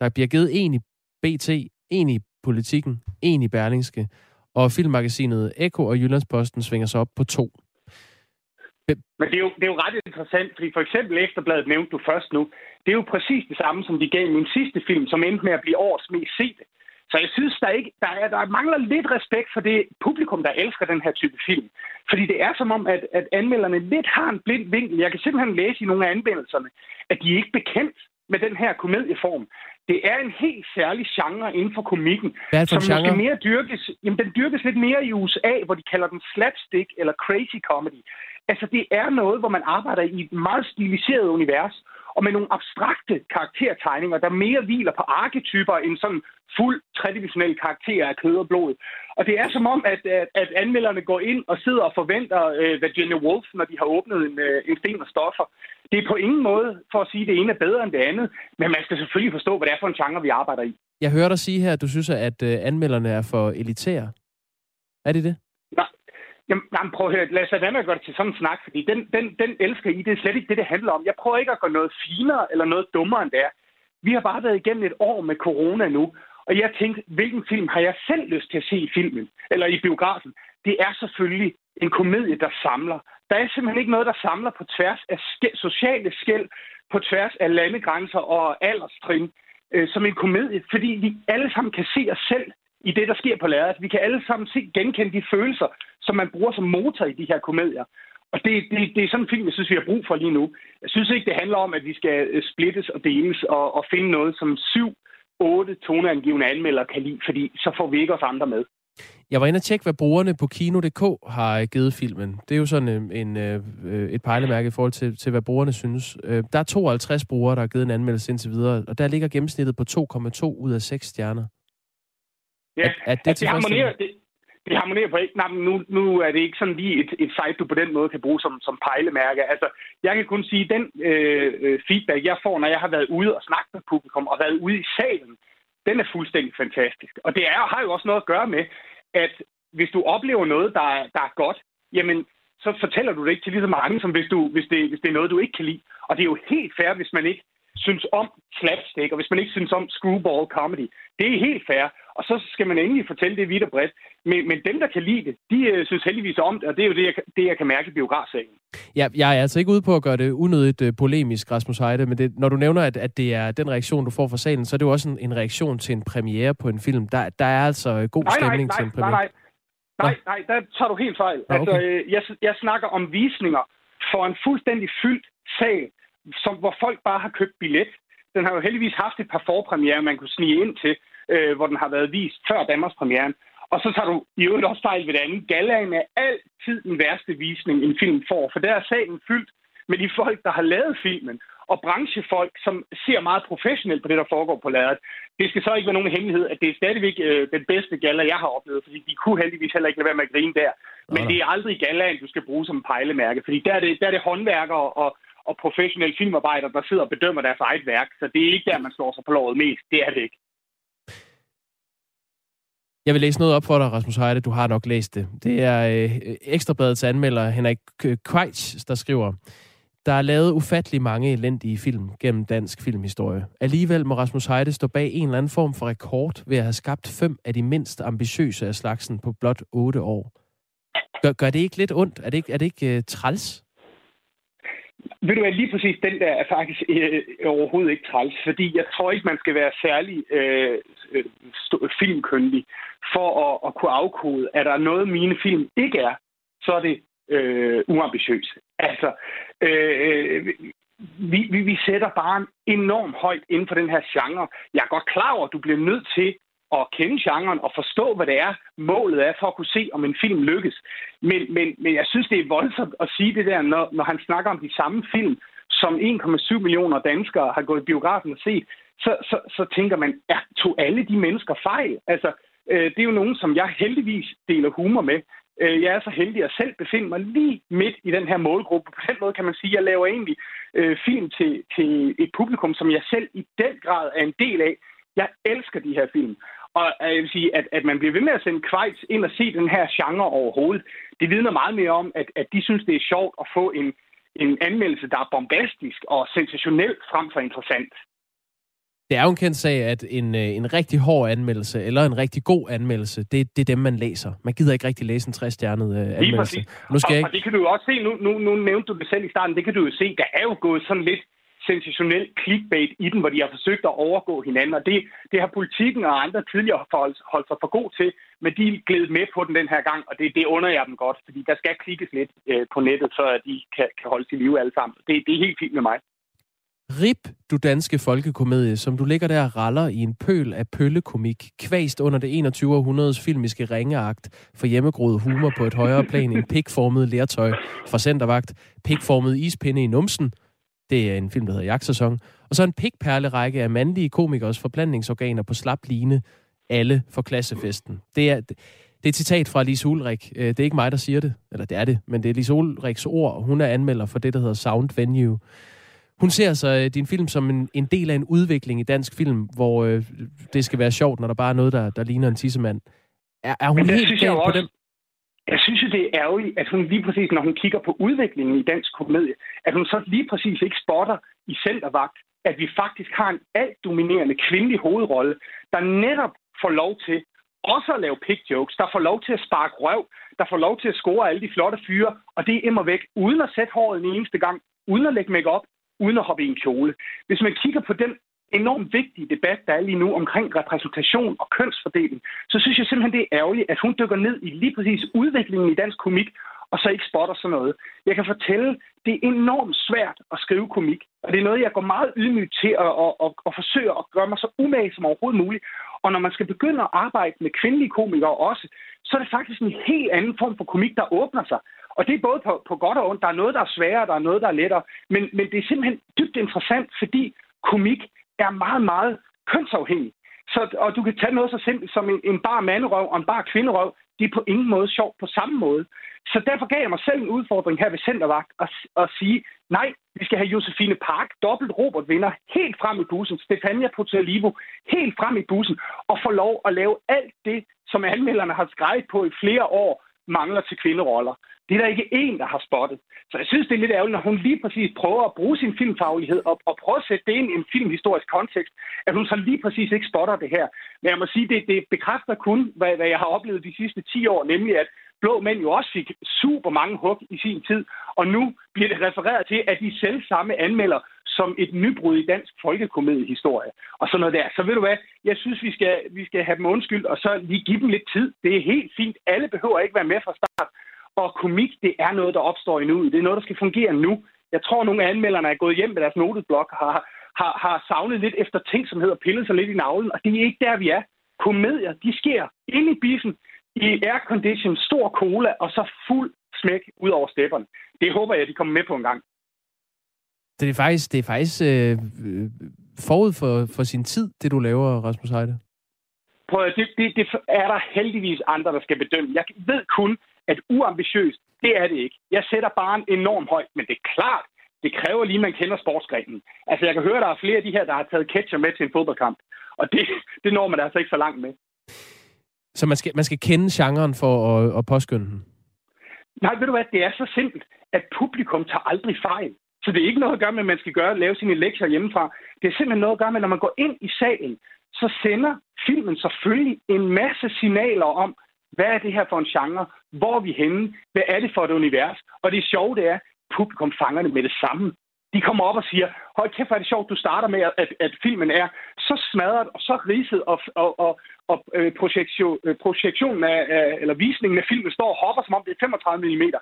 Speaker 6: Der bliver givet en i BT, en i Politikken, en i Berlingske, og filmmagasinet Eko og Jyllandsposten svinger sig op på to.
Speaker 5: Men det er, jo, det er jo ret interessant, fordi for eksempel Ekstrabladet nævnte du først nu. Det er jo præcis det samme, som de gav min sidste film, som endte med at blive årets mest sete. Så jeg synes, der, ikke, der, er, der mangler lidt respekt for det publikum, der elsker den her type film. Fordi det er som om, at, at anmelderne lidt har en blind vinkel. Jeg kan simpelthen læse i nogle af anmeldelserne, at de er ikke bekendt med den her komedieform. Det er en helt særlig genre inden for komikken,
Speaker 6: Hvad som
Speaker 5: genre? måske mere dyrkes. Jamen, den dyrkes lidt mere i USA, hvor de kalder den slapstick eller crazy comedy. Altså, det er noget, hvor man arbejder i et meget stiliseret univers, og med nogle abstrakte karaktertegninger, der mere hviler på arketyper end sådan fuld tredimensionel karakter af kød og blod. Og det er som om, at, at, at anmelderne går ind og sidder og forventer uh, Virginia Woolf, når de har åbnet en, uh, en sten og stoffer. Det er på ingen måde for at sige, at det ene er bedre end det andet, men man skal selvfølgelig forstå, hvad det er for en genre, vi arbejder i.
Speaker 6: Jeg hører dig sige her, at du synes, at øh, anmelderne er for elitære. Er det det?
Speaker 5: Jamen, jamen prøv at høre, lad os lade være med at gøre det til sådan en snak, fordi den, den, den elsker I. Det er slet ikke det, det handler om. Jeg prøver ikke at gøre noget finere eller noget dummere end det er. Vi har bare været igennem et år med corona nu, og jeg tænkte, hvilken film har jeg selv lyst til at se i filmen, eller i biografen? Det er selvfølgelig en komedie, der samler. Der er simpelthen ikke noget, der samler på tværs af skæld, sociale skæld, på tværs af landegrænser og alderstrin, øh, som en komedie, fordi vi alle sammen kan se os selv i det, der sker på lærredet. Altså, vi kan alle sammen se, genkende de følelser, som man bruger som motor i de her komedier. Og det, det, det er sådan en film, jeg synes, vi har brug for lige nu. Jeg synes ikke, det handler om, at vi skal øh, splittes og deles og, og finde noget, som syv, otte toneangivende anmeldere kan lide, fordi så får vi ikke os andre med.
Speaker 6: Jeg var inde og tjekke, hvad brugerne på Kino.dk har øh, givet filmen. Det er jo sådan øh, en, en, et pejlemærke i forhold til, til, hvad brugerne synes. Der er 52 brugere, der har givet en anmeldelse indtil videre, og der ligger gennemsnittet på 2,2 ud af 6 stjerner.
Speaker 5: Ja, er, er det, det, harmonerer, det, det harmonerer på ikke. Nej, nu, nu er det ikke sådan lige et, et site, du på den måde kan bruge som, som pejlemærke. Altså, jeg kan kun sige, at den øh, øh, feedback, jeg får, når jeg har været ude og snakket med publikum og været ude i salen, den er fuldstændig fantastisk. Og det er, har jo også noget at gøre med, at hvis du oplever noget, der, der er godt, jamen, så fortæller du det ikke til lige så mange, som hvis, du, hvis, det, hvis det er noget, du ikke kan lide. Og det er jo helt fair, hvis man ikke synes om slapstick, og hvis man ikke synes om screwball comedy. Det er helt fair. Og så skal man endelig fortælle det vidt og bredt. Men, men dem, der kan lide det, de øh, synes heldigvis om det, og det er jo det, jeg, det, jeg kan mærke i biografsalen.
Speaker 6: Ja, jeg er altså ikke ude på at gøre det unødigt øh, polemisk, Rasmus Heide, men det, når du nævner, at, at det er den reaktion, du får fra salen, så er det jo også en, en reaktion til en premiere på en film. Der, der er altså øh, god
Speaker 5: nej,
Speaker 6: stemning
Speaker 5: nej,
Speaker 6: til en premiere.
Speaker 5: Nej, nej, nej, nej, der tager du helt fejl.
Speaker 6: Nå, okay.
Speaker 5: altså, øh, jeg, jeg snakker om visninger for en fuldstændig fyldt sal, som, hvor folk bare har købt billet. Den har jo heldigvis haft et par forpremiere, man kunne snige ind til, øh, hvor den har været vist før Danmarks premiere. Og så tager du i øvrigt også fejl ved det andet. Gallaen er altid den værste visning, en film får, for der er salen fyldt med de folk, der har lavet filmen, og branchefolk, som ser meget professionelt på det, der foregår på lærret. Det skal så ikke være nogen hemmelighed, at det er stadigvæk øh, den bedste galla, jeg har oplevet, fordi de kunne heldigvis heller ikke lade være med at grine der. Men det er aldrig gallaen, du skal bruge som pejlemærke, fordi der er det, der er det håndværkere og, og professionelle filmarbejdere, der sidder og bedømmer deres eget værk. Så det er ikke der, man slår sig på lovet mest. Det er det ikke.
Speaker 6: Jeg vil læse noget op for dig, Rasmus Heide. Du har nok læst det. Det er øh, Ekstrabladets anmelder Henrik Kveitsch, der skriver, der er lavet ufattelig mange elendige film gennem dansk filmhistorie. Alligevel må Rasmus Heide stå bag en eller anden form for rekord ved at have skabt fem af de mindst ambitiøse af slagsen på blot otte år. Gør, gør det ikke lidt ondt? Er det ikke, er det ikke uh, træls?
Speaker 5: Ved du hvad, lige præcis den der er faktisk øh, overhovedet ikke træls, fordi jeg tror ikke, man skal være særlig øh, øh filmkyndig for at, at kunne afkode, at der er noget, mine film ikke er, så er det øh, uambitiøst. Altså, øh, vi, vi, vi sætter bare enormt højt inden for den her genre. Jeg er godt klar over, at du bliver nødt til at kende genren og forstå, hvad det er, målet er for at kunne se, om en film lykkes. Men, men, men jeg synes, det er voldsomt at sige det der, når, når han snakker om de samme film, som 1,7 millioner danskere har gået i biografen og set, så, så, så tænker man, ja, tog alle de mennesker fejl? Altså, øh, det er jo nogen, som jeg heldigvis deler humor med. Øh, jeg er så heldig at selv befinde mig lige midt i den her målgruppe. På den måde kan man sige, at jeg laver egentlig øh, film til, til et publikum, som jeg selv i den grad er en del af. Jeg elsker de her film. Og øh, jeg vil sige, at, at man bliver ved med at sende kvejs ind og se den her genre overhovedet, det vidner meget mere om, at, at de synes, det er sjovt at få en, en anmeldelse, der er bombastisk og sensationel frem for interessant.
Speaker 6: Det er jo en kendt sag, at en, øh, en rigtig hård anmeldelse, eller en rigtig god anmeldelse, det, det er dem, man læser. Man gider ikke rigtig læse en træstjernet uh, anmeldelse.
Speaker 5: Nu skal og, jeg ikke... og det kan du jo også se, nu, nu, nu nævnte du det selv i starten, det kan du jo se, der er jo gået sådan lidt sensationel clickbait i den, hvor de har forsøgt at overgå hinanden. Og det, det har politikken og andre tidligere holdt sig for god til, men de er glædet med på den den her gang, og det, det under jeg dem godt, fordi der skal klikkes lidt øh, på nettet, så de kan, kan holde til live alle sammen. Det, det er helt fint med mig.
Speaker 6: Rip, du danske folkekomedie, som du ligger der og raller i en pøl af pøllekomik, kvæst under det 21. århundredes filmiske ringeagt for hjemmegroet humor på et højere plan end pikformet lertøj fra Centervagt, pikformet ispinde i numsen, det er en film, der hedder Jagtsæson. Og så en pikperlerække af mandlige komikers forplantningsorganer på slap line, alle for klassefesten. Det er, det er et citat fra Lise Ulrik. Øh, det er ikke mig, der siger det, eller det er det, men det er Lise Ulriks ord, og hun er anmelder for det, der hedder Sound Venue. Hun ser så øh, din film som en, en del af en udvikling i dansk film, hvor øh, det skal være sjovt, når der bare er noget, der, der ligner en tissemand. Er, er hun helt galt på den?
Speaker 5: Jeg synes jo, det er ærgerligt, at hun lige præcis, når hun kigger på udviklingen i dansk komedie, at hun så lige præcis ikke spotter i centervagt, at vi faktisk har en alt dominerende kvindelig hovedrolle, der netop får lov til også at lave pick jokes, der får lov til at sparke røv, der får lov til at score alle de flotte fyre, og det er immer væk, uden at sætte håret en eneste gang, uden at lægge make op, uden at hoppe i en kjole. Hvis man kigger på den enormt vigtige debat, der er lige nu omkring repræsentation og kønsfordeling, så synes jeg simpelthen, det er ærgerligt, at hun dykker ned i lige præcis udviklingen i dansk komik, og så ikke spotter sådan noget. Jeg kan fortælle, det er enormt svært at skrive komik, og det er noget, jeg går meget ydmygt til at, at, at, at forsøge at gøre mig så umage som overhovedet muligt. Og når man skal begynde at arbejde med kvindelige komikere også, så er det faktisk en helt anden form for komik, der åbner sig. Og det er både på, på godt og ondt. Der er noget, der er sværere, der er noget, der er lettere. Men, men det er simpelthen dybt interessant, fordi komik er meget, meget kønsafhængig. Så, og du kan tage noget så simpelt som en, en bar manderøv og en bar kvinderøv. De er på ingen måde sjovt på samme måde. Så derfor gav jeg mig selv en udfordring her ved Centervagt at, at sige, nej, vi skal have Josefine Park, dobbelt Robert vinder, helt frem i bussen, Stefania Potalivo, helt frem i bussen, og få lov at lave alt det, som anmelderne har skrevet på i flere år, mangler til kvinderoller. Det er der ikke én, der har spottet. Så jeg synes, det er lidt ærgerligt, når hun lige præcis prøver at bruge sin filmfaglighed og, og prøve at sætte det ind i en filmhistorisk kontekst, at hun så lige præcis ikke spotter det her. Men jeg må sige, det, det bekræfter kun, hvad, hvad jeg har oplevet de sidste 10 år, nemlig at Blå Mænd jo også fik super mange hug i sin tid, og nu bliver det refereret til, at de selv samme anmelder som et nybrud i dansk folkekomediehistorie. Og sådan noget der. Så ved du hvad, jeg synes, vi skal, vi skal have dem undskyld, og så lige give dem lidt tid. Det er helt fint. Alle behøver ikke være med fra start. Og komik, det er noget, der opstår i nu. Det er noget, der skal fungere nu. Jeg tror, nogle af anmelderne er gået hjem med deres notesblok har, har, har savnet lidt efter ting, som hedder pillet sig lidt i navlen, og det er ikke der, vi er. Komedier, de sker inde i biffen, i aircondition, stor cola, og så fuld smæk ud over stepperne. Det håber jeg, de kommer med på en gang.
Speaker 6: Det er faktisk, det er faktisk øh, forud for, for sin tid, det du laver, Rasmus Heide.
Speaker 5: Prøv at, det, det, det er der heldigvis andre, der skal bedømme. Jeg ved kun, at uambitiøst, det er det ikke. Jeg sætter bare en enorm højt, men det er klart, Det kræver lige, at man kender sportsgrenen. Altså, jeg kan høre, at der er flere af de her, der har taget catcher med til en fodboldkamp. Og det, det når man altså ikke så langt med.
Speaker 6: Så man skal, man skal kende genren for at, at påskynde den?
Speaker 5: Nej, ved du hvad, det er så simpelt, at publikum tager aldrig fejl. Så det er ikke noget at gøre med, at man skal gøre, lave sine lektier hjemmefra. Det er simpelthen noget at gøre med, at når man går ind i salen, så sender filmen selvfølgelig en masse signaler om, hvad er det her for en genre? Hvor er vi henne? Hvad er det for et univers? Og det sjove det er, publikum fanger det med det samme. De kommer op og siger, hold kæft, hvor er det sjovt, du starter med, at, at filmen er så smadret og så ridset, og, og, og, og øh, projektion, øh, projektionen af, eller visningen af filmen står og hopper, som om det er 35 mm.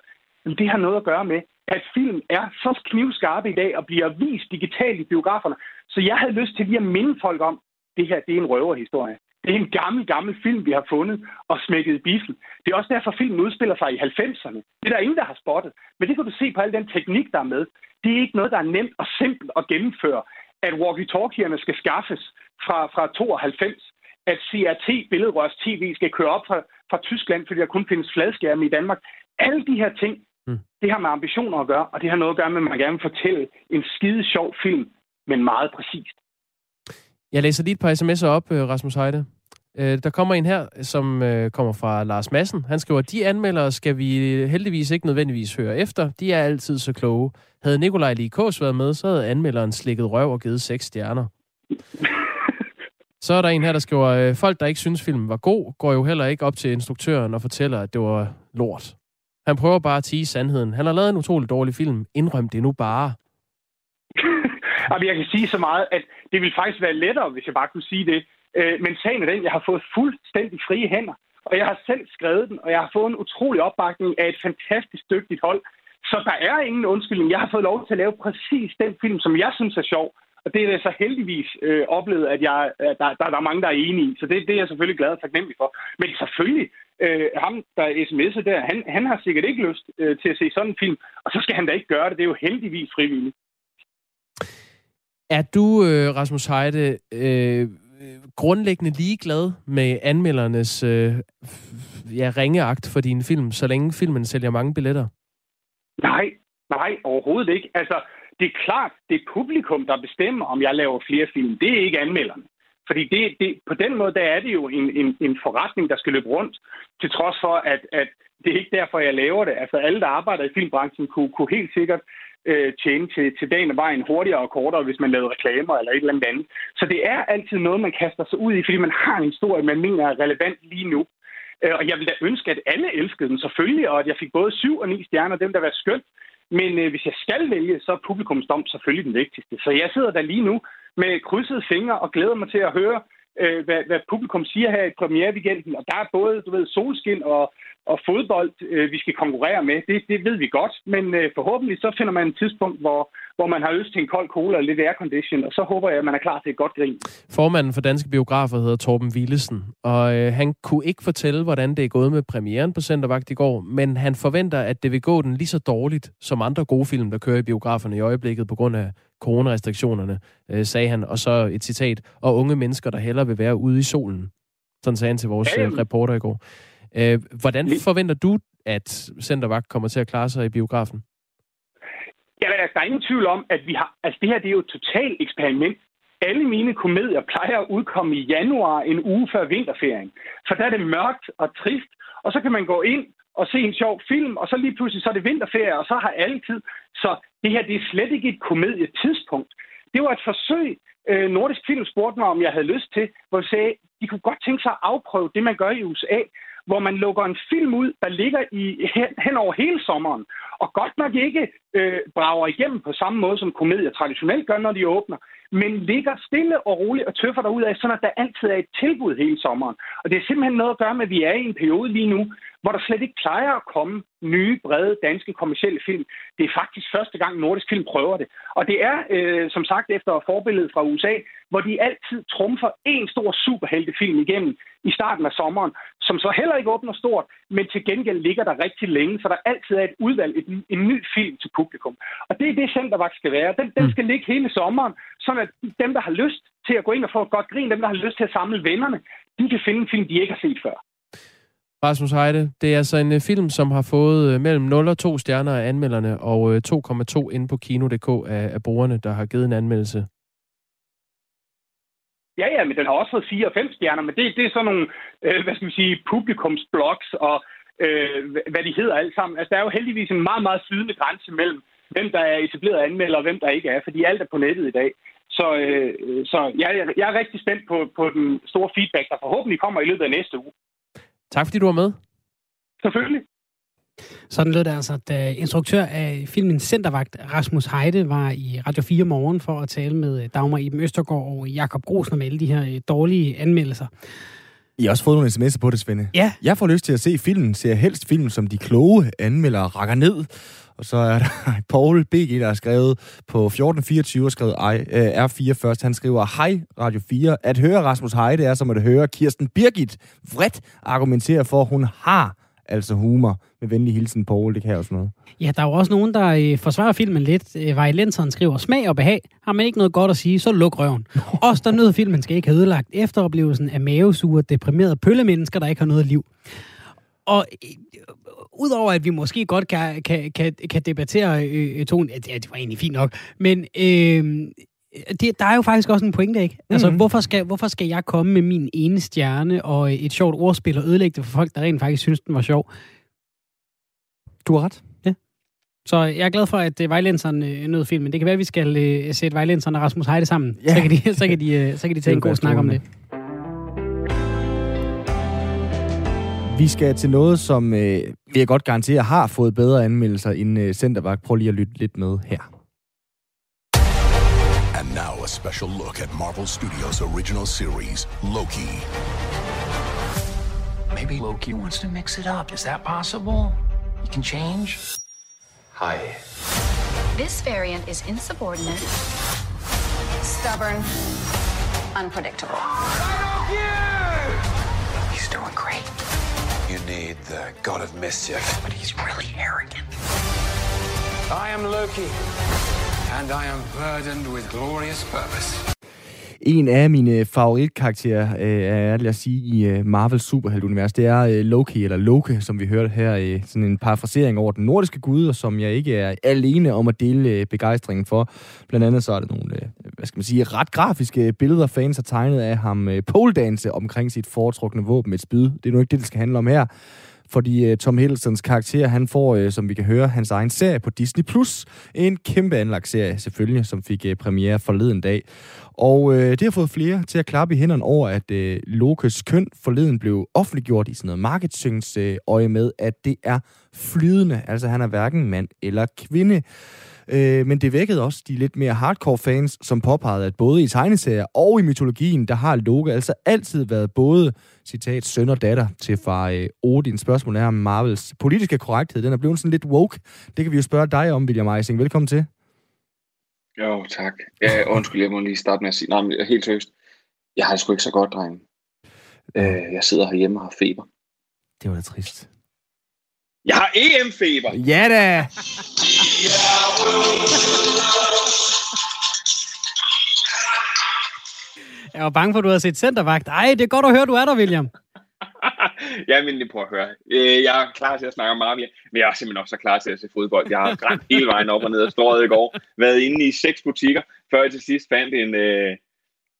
Speaker 5: Men det har noget at gøre med, at film er så knivskarpe i dag og bliver vist digitalt i biograferne. Så jeg havde lyst til lige at minde folk om, det her det er en røverhistorie. Det er en gammel, gammel film, vi har fundet og smækket i biffen. Det er også derfor, filmen udspiller sig i 90'erne. Det er der ingen, der har spottet. Men det kan du se på al den teknik, der er med. Det er ikke noget, der er nemt og simpelt at gennemføre. At walkie-talkierne skal skaffes fra, fra 92. At CRT, billedrørs TV, skal køre op fra, fra Tyskland, fordi der kun findes fladskærme i Danmark. Alle de her ting, mm. det har med ambitioner at gøre, og det har noget at gøre med, at man gerne vil fortælle en skide sjov film, men meget præcist.
Speaker 6: Jeg læser lige et par sms'er op, øh, Rasmus Heide. Øh, der kommer en her, som øh, kommer fra Lars Madsen. Han skriver, de anmeldere skal vi heldigvis ikke nødvendigvis høre efter. De er altid så kloge. Havde Nikolaj Likås været med, så havde anmelderen slikket røv og givet seks stjerner. Så er der en her, der skriver, folk, der ikke synes, filmen var god, går jo heller ikke op til instruktøren og fortæller, at det var lort. Han prøver bare at tige sandheden. Han har lavet en utrolig dårlig film. Indrøm det nu bare.
Speaker 5: Jamen, jeg kan sige så meget, at det ville faktisk være lettere, hvis jeg bare kunne sige det. Øh, men sagen er den, jeg har fået fuldstændig frie hænder. Og jeg har selv skrevet den, og jeg har fået en utrolig opbakning af et fantastisk dygtigt hold. Så der er ingen undskyldning. Jeg har fået lov til at lave præcis den film, som jeg synes er sjov. Og det er så heldigvis øh, oplevet, at, jeg, at der, der, der er mange, der er enige i. Så det, det er jeg selvfølgelig glad og taknemmelig for. Men selvfølgelig, øh, ham, der er sms'et der, han, han har sikkert ikke lyst øh, til at se sådan en film. Og så skal han da ikke gøre det. Det er jo heldigvis frivilligt.
Speaker 6: Er du, øh, Rasmus Heide, øh, grundlæggende ligeglad med anmeldernes øh, ja, ringeagt for din film, så længe filmen sælger mange billetter?
Speaker 5: Nej, nej, overhovedet ikke. Altså, det er klart, det er publikum, der bestemmer, om jeg laver flere film. Det er ikke anmelderne. Fordi det, det, på den måde, der er det jo en, en, en forretning, der skal løbe rundt, til trods for, at, at det er ikke derfor, jeg laver det. Altså alle, der arbejder i filmbranchen, kunne, kunne helt sikkert øh, tjene til, til dagen og vejen hurtigere og kortere, hvis man lavede reklamer eller et eller andet. Så det er altid noget, man kaster sig ud i, fordi man har en historie, man mener er relevant lige nu. Øh, og jeg vil da ønske, at alle elskede den selvfølgelig, og at jeg fik både syv og ni stjerner, dem der var skønt. Men øh, hvis jeg skal vælge, så er publikumsdom selvfølgelig den vigtigste. Så jeg sidder der lige nu med krydsede fingre og glæder mig til at høre, øh, hvad, hvad publikum siger her i premiereweekenden. Og der er både, du ved, solskin og, og fodbold, øh, vi skal konkurrere med. Det, det ved vi godt, men øh, forhåbentlig så finder man et tidspunkt, hvor, hvor man har lyst til en kold cola og lidt aircondition, og så håber jeg, at man er klar til et godt grin.
Speaker 6: Formanden for Danske Biografer hedder Torben Willesen, og øh, han kunne ikke fortælle, hvordan det er gået med premieren på Centervagt i går, men han forventer, at det vil gå den lige så dårligt som andre gode film, der kører i biograferne i øjeblikket på grund af coronarestriktionerne, øh, sagde han. Og så et citat, og unge mennesker, der hellere vil være ude i solen. Sådan sagde han til vores øh, reporter i går. Øh, hvordan forventer du, at Centervagt kommer til at klare sig i biografen?
Speaker 5: Ja, altså, der er ingen tvivl om, at vi har... Altså, det her det er jo et totalt eksperiment. Alle mine komedier plejer at udkomme i januar, en uge før vinterferien. For der er det mørkt og trist, og så kan man gå ind og se en sjov film, og så lige pludselig så er det vinterferie, og så har alle tid. Så det her det er slet ikke et komedietidspunkt. Det var et forsøg, øh, Nordisk Film spurgte mig, om jeg havde lyst til, hvor jeg sagde, de kunne godt tænke sig at afprøve det, man gør i USA, hvor man lukker en film ud, der ligger i, hen, hen over hele sommeren, og godt nok ikke øh, brager igennem på samme måde, som komedier traditionelt gør, når de åbner, men ligger stille og roligt og tøffer derud af, sådan at der altid er et tilbud hele sommeren. Og det er simpelthen noget at gøre med, at vi er i en periode lige nu, hvor der slet ikke plejer at komme nye, brede danske kommersielle film. Det er faktisk første gang, Nordisk Film prøver det. Og det er, øh, som sagt, efter forbilledet fra USA, hvor de altid trumfer en stor superheltefilm igennem i starten af sommeren, som så heller ikke åbner stort, men til gengæld ligger der rigtig længe, så der altid er et udvalg, et, en ny film til publikum. Og det er det, Centervagt skal være. Den, den mm. skal ligge hele sommeren, så at dem, der har lyst til at gå ind og få et godt grin, dem, der har lyst til at samle vennerne, de kan finde en film, de ikke har set før.
Speaker 6: Rasmus Heide. Det er altså en uh, film, som har fået uh, mellem 0 og 2 stjerner af anmelderne, og uh, 2,2 inde på kino.dk af, af brugerne, der har givet en anmeldelse.
Speaker 5: Ja, ja, men den har også fået 4 og 5 stjerner, men det, det er sådan nogle, øh, hvad skal man sige, publikumsblogs og øh, hvad de hedder alt sammen. Altså, der er jo heldigvis en meget, meget flydende grænse mellem, hvem der er etableret anmelder og hvem der ikke er, fordi alt er på nettet i dag. Så, øh, så jeg, jeg er rigtig spændt på, på den store feedback, der forhåbentlig kommer i løbet af næste uge.
Speaker 6: Tak fordi du var med.
Speaker 5: Selvfølgelig.
Speaker 1: Sådan lød det altså, da instruktør af filmen Centervagt, Rasmus Heide, var i Radio 4 morgen for at tale med Dagmar Iben Østergaard og Jakob Grosner med alle de her øh, dårlige anmeldelser.
Speaker 2: I har også fået nogle sms'er på det, Svende.
Speaker 1: Ja.
Speaker 2: Jeg får lyst til at se filmen, ser helst film, som de kloge anmeldere rakker ned. Og så er der Paul BG, der har skrevet på 1424 og skrevet øh, R4 først. Han skriver, hej Radio 4. At høre Rasmus Heide er som at høre Kirsten Birgit vredt argumentere for, at hun har altså humor. Med venlig hilsen, Paul, det kan også noget.
Speaker 1: Ja, der er jo også nogen, der øh, forsvarer filmen lidt. Øh, Vejlenseren skriver, smag og behag. Har man ikke noget godt at sige, så luk røven. Os, der nød filmen, skal ikke have ødelagt efteroplevelsen af mavesure, deprimerede pøllemennesker, der ikke har noget liv. Og øh, udover at vi måske godt kan, kan, kan, kan debattere øh, tonen, ja, det var egentlig fint nok, men øh, det, der er jo faktisk også en pointe, ikke? Altså, mm-hmm. hvorfor, skal, hvorfor skal jeg komme med min ene stjerne og et sjovt ordspil og ødelægge det for folk, der rent faktisk synes, den var sjov?
Speaker 2: Du har ret.
Speaker 1: Ja. Så jeg er glad for, at uh, Vejlenseren uh, nød filmen. Det kan være, at vi skal uh, sætte Vejlenseren og Rasmus Heide sammen. Ja. Så, kan de, så, kan de, uh, så kan de tage en god snak om det.
Speaker 2: Vi skal til noget, som øh, vil jeg godt garantere har fået bedre anmeldelser end øh, Centervagt. Prøv lige at lytte lidt med her. And now a special look at Marvel Studios original series, Loki. Maybe Loki wants to mix it up. Is that possible? He can change? Hi. This variant is insubordinate, stubborn, unpredictable. He's doing great. You need the god of mischief, but he's really arrogant. I am Loki, and I am burdened with glorious purpose. En af mine favoritkarakterer, øh, er lad os sige, i øh, Marvel superheltunivers, det er øh, Loki, eller Loke, som vi hørte her, i sådan en parafrasering over den nordiske gud, og som jeg ikke er alene om at dele øh, begejstringen for. Blandt andet så er der nogle, øh, hvad skal man sige, ret grafiske billeder, fans har tegnet af ham poledanse omkring sit foretrukne våben, et spyd. Det er nu ikke det, det skal handle om her fordi øh, Tom Hiddlestons karakter, han får, øh, som vi kan høre, hans egen serie på Disney+. Plus. En kæmpe anlagt serie, selvfølgelig, som fik øh, premiere forleden dag. Og øh, det har fået flere til at klappe i hænderne over, at øh, Lokes køn forleden blev offentliggjort i sådan noget marketingsøje øh, med, at det er flydende. Altså, han er hverken mand eller kvinde. Øh, men det vækkede også de lidt mere hardcore fans, som påpegede, at både i tegneserier og i mytologien, der har Loke altså altid været både, citat, søn og datter til far øh, Odin. Spørgsmålet er om Marvels politiske korrekthed. Den er blevet sådan lidt woke. Det kan vi jo spørge dig om, William Eising. Velkommen til.
Speaker 7: Jo, tak. Ja, undskyld, jeg må lige starte med at sige, nej, men helt seriøst. Jeg har det sgu ikke så godt, dreng. Øh, jeg sidder herhjemme og har feber.
Speaker 2: Det var da trist.
Speaker 7: Jeg har EM-feber.
Speaker 2: Ja da.
Speaker 1: Jeg var bange for, at du havde set centervagt. Ej, det er godt at høre, du er der, William.
Speaker 7: ja, men prøv at høre. Øh, jeg er klar til at snakke om Marvia, men jeg er simpelthen også så klar til at se fodbold. Jeg har grænt hele vejen op og ned af strået i går. Været inde i seks butikker, før jeg til sidst fandt en, øh,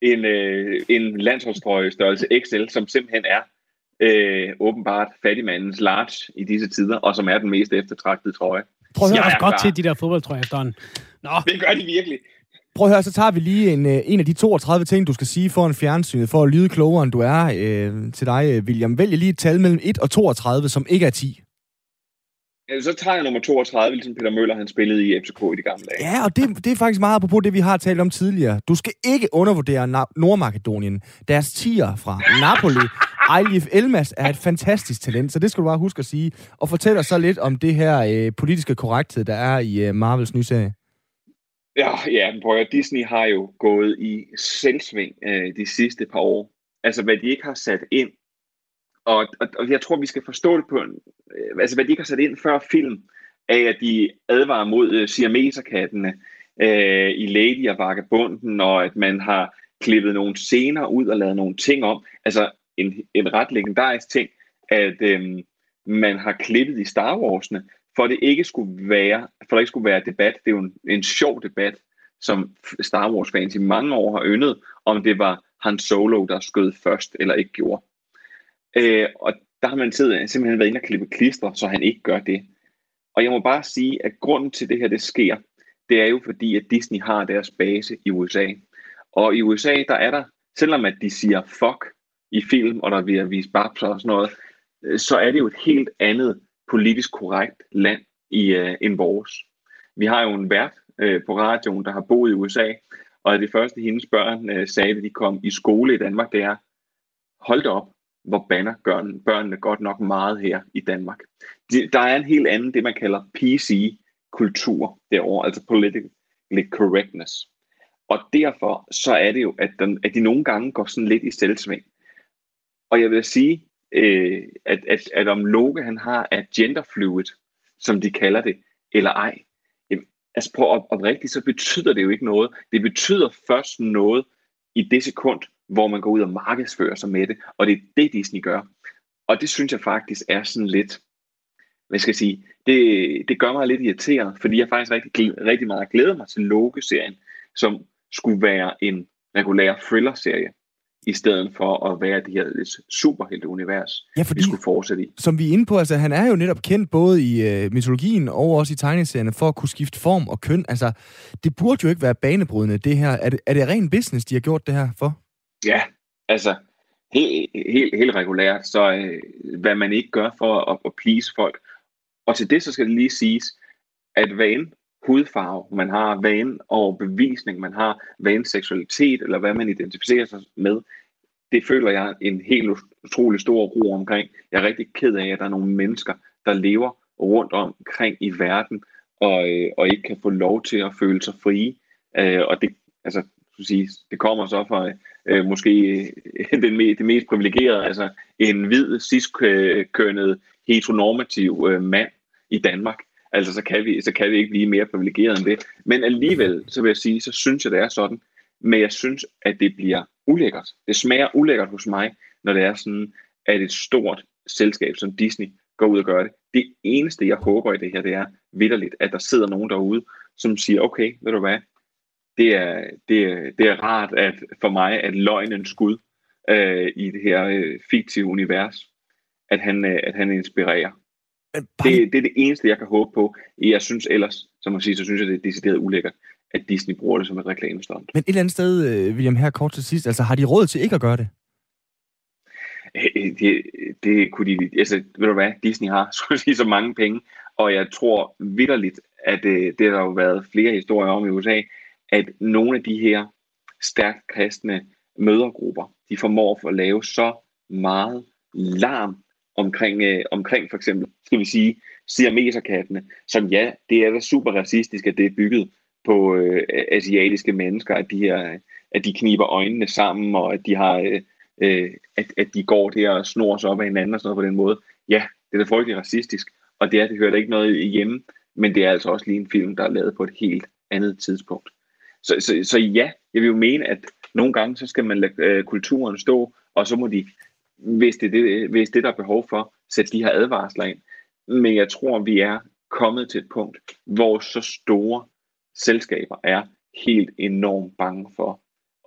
Speaker 7: en, øh, en landsholdstrøje størrelse XL, som simpelthen er øh, åbenbart fattigmandens large i disse tider, og som er den mest eftertragtede trøje.
Speaker 1: Prøv at høre også godt til de der fodboldtrøjer efterhånden.
Speaker 7: Nå. Det gør de virkelig.
Speaker 2: Prøv at høre, så tager vi lige en, øh, en af de 32 ting, du skal sige for en fjernsynet, for at lyde klogere, end du er øh, til dig, øh, William. Vælg lige et tal mellem 1 og 32, som ikke er 10.
Speaker 7: Ja, så tager jeg nummer 32, ligesom Peter Møller, han spillede i FCK i de gamle dage.
Speaker 2: Ja, og det, det er faktisk meget apropos det, vi har talt om tidligere. Du skal ikke undervurdere Nordmakedonien. Deres tiger fra Napoli, Ejlif Elmas, er et fantastisk talent, så det skal du bare huske at sige. Og fortæl os så lidt om det her øh, politiske korrekthed, der er i øh, Marvels nye serie.
Speaker 7: Ja, ja, prøv at Disney har jo gået i selvsving øh, de sidste par år. Altså, hvad de ikke har sat ind. Og, og, og jeg tror, vi skal forstå det på, en, øh, altså hvad de ikke har sat ind før film, af at de advarer mod øh, siameserkattene øh, i Lady og Vagabunden, og at man har klippet nogle scener ud og lavet nogle ting om. Altså, en, en ret legendarisk ting at øhm, man har klippet i Star Wars'ene, for det ikke skulle være, for det ikke skulle være debat. Det er jo en, en sjov debat, som Star Wars fans i mange år har yndet, om det var Han Solo, der skød først, eller ikke gjorde. Øh, og der har man simpelthen været inde og klippe klister, så han ikke gør det. Og jeg må bare sige, at grunden til det her, det sker, det er jo fordi, at Disney har deres base i USA. Og i USA, der er der, selvom at de siger fuck i film, og der bliver vist babs og sådan noget, øh, så er det jo et helt andet politisk korrekt land i, uh, end vores. Vi har jo en vært uh, på radioen, der har boet i USA, og det første, hendes børn uh, sagde, da de kom i skole i Danmark, det er, hold op, hvor banner børnene godt nok meget her i Danmark. De, der er en helt anden, det man kalder PC-kultur derovre, altså political correctness. Og derfor så er det jo, at, den, at de nogle gange går sådan lidt i selvsving. Og jeg vil sige, øh, at, at, at om Loke han har er genderfluid, som de kalder det, eller ej, altså på op, oprigtigt, så betyder det jo ikke noget. Det betyder først noget i det sekund, hvor man går ud og markedsfører sig med det, og det er det, Disney gør. Og det synes jeg faktisk er sådan lidt, hvad skal jeg sige, det, det gør mig lidt irriteret, fordi jeg faktisk rigtig, rigtig meget glæder mig til Loke-serien, som skulle være en regulær thriller-serie i stedet for at være det her superhelte-univers, ja, fordi, vi skulle fortsætte i.
Speaker 2: Som vi er inde på, altså han er jo netop kendt både i øh, mytologien og også i tegneserierne for at kunne skifte form og køn. Altså, det burde jo ikke være banebrydende, det her. Er det, er det ren business, de har gjort det her for?
Speaker 7: Ja, altså, helt, helt, helt regulært, så øh, hvad man ikke gør for at, at please folk. Og til det så skal det lige siges, at hvad end hudfarve man har, hvad end overbevisning man har, hvad end seksualitet, eller hvad man identificerer sig med, det føler jeg en helt utrolig stor ro omkring. Jeg er rigtig ked af, at der er nogle mennesker, der lever rundt omkring i verden, og, øh, og ikke kan få lov til at føle sig frie. Øh, og det, altså, sige, det kommer så fra øh, måske øh, den me, det mest privilegerede, altså en hvid, ciskønnet, heteronormativ øh, mand i Danmark, Altså, så kan, vi, så kan vi ikke blive mere privilegeret end det. Men alligevel, så vil jeg sige, så synes jeg, det er sådan. Men jeg synes, at det bliver ulækkert. Det smager ulækkert hos mig, når det er sådan, at et stort selskab som Disney går ud og gør det. Det eneste, jeg håber i det her, det er vidderligt, at der sidder nogen derude, som siger, okay, ved du hvad, det er, det er, det er rart at, for mig, at løgnen skud øh, i det her øh, fiktive univers, at han, øh, at han inspirerer. Det, det er det eneste, jeg kan håbe på. Jeg synes ellers, som man siger, så synes jeg, det er decideret ulækkert, at Disney bruger det som et reklamestunt.
Speaker 2: Men et eller andet sted, øh, William, her kort til sidst, altså har de råd til ikke at gøre det?
Speaker 7: Øh, øh, det, det kunne de, altså ved du hvad, Disney har så sige så mange penge, og jeg tror vidderligt, at det, det har der jo været flere historier om i USA, at nogle af de her stærkt kristne mødergrupper, de formår at lave så meget larm omkring, øh, omkring for eksempel, skal vi sige, siameserkattene, som ja, det er da super racistisk, at det er bygget på øh, asiatiske mennesker, at de, her, at de kniber øjnene sammen, og at de har øh, øh at, at de går der og snor sig op af hinanden og sådan noget på den måde. Ja, det er da frygtelig racistisk, og det er, det hører da ikke noget hjemme, men det er altså også lige en film, der er lavet på et helt andet tidspunkt. Så, så, så ja, jeg vil jo mene, at nogle gange, så skal man lade øh, kulturen stå, og så må de hvis det, det, hvis det der er behov for, sætte de her advarsler ind. Men jeg tror, vi er kommet til et punkt, hvor så store selskaber er helt enormt bange for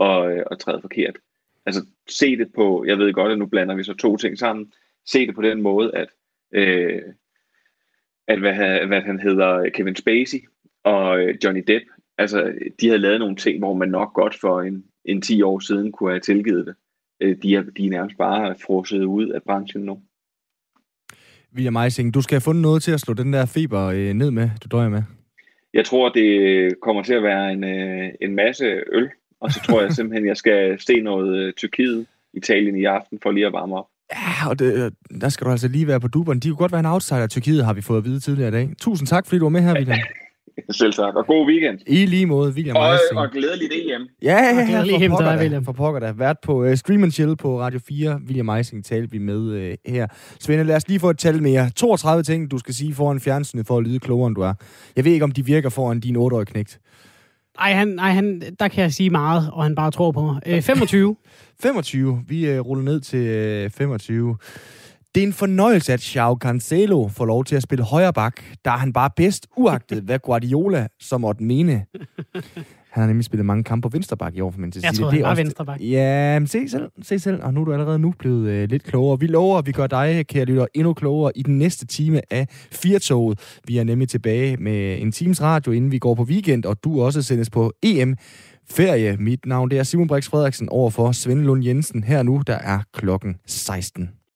Speaker 7: at, øh, at træde forkert. Altså se det på, jeg ved godt, at nu blander vi så to ting sammen, se det på den måde, at, øh, at hvad, hvad han hedder, Kevin Spacey og øh, Johnny Depp, altså de havde lavet nogle ting, hvor man nok godt for en, en 10 år siden kunne have tilgivet det øh, de, er, de er nærmest bare frosset ud af branchen nu.
Speaker 2: William Eising, du skal have fundet noget til at slå den der feber øh, ned med, du døjer med.
Speaker 7: Jeg tror, det kommer til at være en, øh, en masse øl, og så tror jeg simpelthen, jeg skal se noget øh, Tyrkiet, Italien i aften, for lige at varme op.
Speaker 2: Ja, og det, der skal du altså lige være på duberen. De kunne godt være en outsider. Tyrkiet har vi fået at vide tidligere i dag. Tusind tak, fordi du var med her, William.
Speaker 7: Selv tak, og god weekend.
Speaker 2: I lige måde, William
Speaker 7: Og, og glædeligt EM.
Speaker 2: Ja, ja, ja,
Speaker 1: ja,
Speaker 2: for
Speaker 1: pokker, William.
Speaker 2: For pokker da. Vært på uh, Stream and Chill på Radio 4. William Eising talte vi med uh, her. Svende, lad os lige få et tal mere. 32 ting, du skal sige foran fjernsynet for at lyde klogere, end du er. Jeg ved ikke, om de virker foran din 8-årige knægt.
Speaker 1: Ej, han, ej han, der kan jeg sige meget, og han bare tror på mig. Uh, 25.
Speaker 2: 25. Vi uh, ruller ned til uh, 25. Det er en fornøjelse, at Joao Cancelo får lov til at spille højre bak, der er han bare bedst, uagtet hvad Guardiola så måtte mene. Han har nemlig spillet mange kampe på venstreback i år, for man til
Speaker 1: Jeg tror,
Speaker 2: det. er
Speaker 1: var venstreback.
Speaker 2: Ja, men se selv, se selv. Og nu er du allerede nu blevet øh, lidt klogere. Vi lover, at vi gør dig, kære lytter, endnu klogere i den næste time af Firtoget. Vi er nemlig tilbage med en times radio, inden vi går på weekend, og du også sendes på EM ferie. Mit navn det er Simon Brix Frederiksen over for Svend Lund Jensen. Her nu, der er klokken 16.